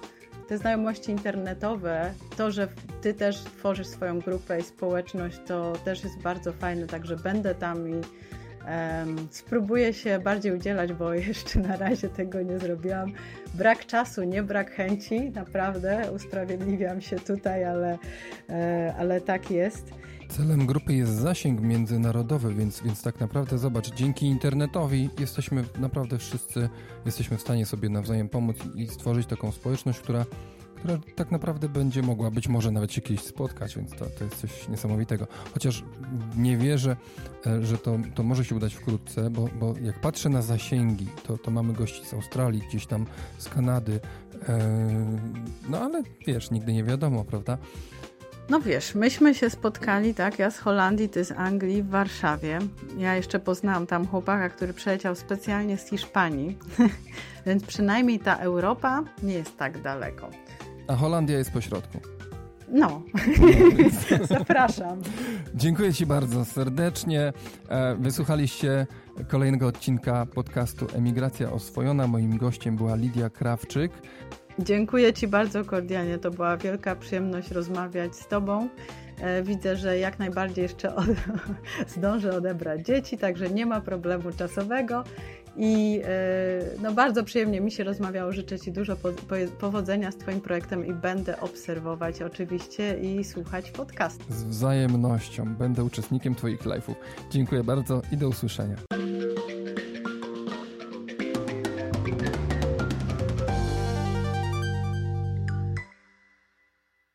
te znajomości internetowe, to, że ty też tworzysz swoją grupę i społeczność, to też jest bardzo fajne, także będę tam i um, spróbuję się bardziej udzielać, bo [LAUGHS] jeszcze na razie tego nie zrobiłam. Brak czasu, nie brak chęci, naprawdę usprawiedliwiam się tutaj, ale, e, ale tak jest. Celem grupy jest zasięg międzynarodowy, więc, więc tak naprawdę zobacz, dzięki internetowi jesteśmy naprawdę wszyscy, jesteśmy w stanie sobie nawzajem pomóc i stworzyć taką społeczność, która, która tak naprawdę będzie mogła być może nawet się kiedyś spotkać, więc to, to jest coś niesamowitego. Chociaż nie wierzę, e, że to, to może się udać wkrótce, bo, bo jak patrzę na zasięgi, to, to mamy gości z Australii, gdzieś tam z Kanady, e, no ale wiesz, nigdy nie wiadomo, prawda? No wiesz, myśmy się spotkali, tak, ja z Holandii, ty z Anglii, w Warszawie. Ja jeszcze poznałam tam chłopaka, który przyleciał specjalnie z Hiszpanii, [LAUGHS] więc przynajmniej ta Europa nie jest tak daleko. A Holandia jest po środku. No, [LAUGHS] zapraszam. Dziękuję Ci bardzo serdecznie. E, wysłuchaliście kolejnego odcinka podcastu Emigracja Oswojona. Moim gościem była Lidia Krawczyk. Dziękuję Ci bardzo kordialnie. To była wielka przyjemność rozmawiać z Tobą. E, widzę, że jak najbardziej jeszcze od... [LAUGHS] zdążę odebrać dzieci, także nie ma problemu czasowego. I e, no, bardzo przyjemnie mi się rozmawiało. Życzę Ci dużo powodzenia z Twoim projektem i będę obserwować oczywiście i słuchać podcast. Z wzajemnością. Będę uczestnikiem Twoich live'ów. Dziękuję bardzo i do usłyszenia.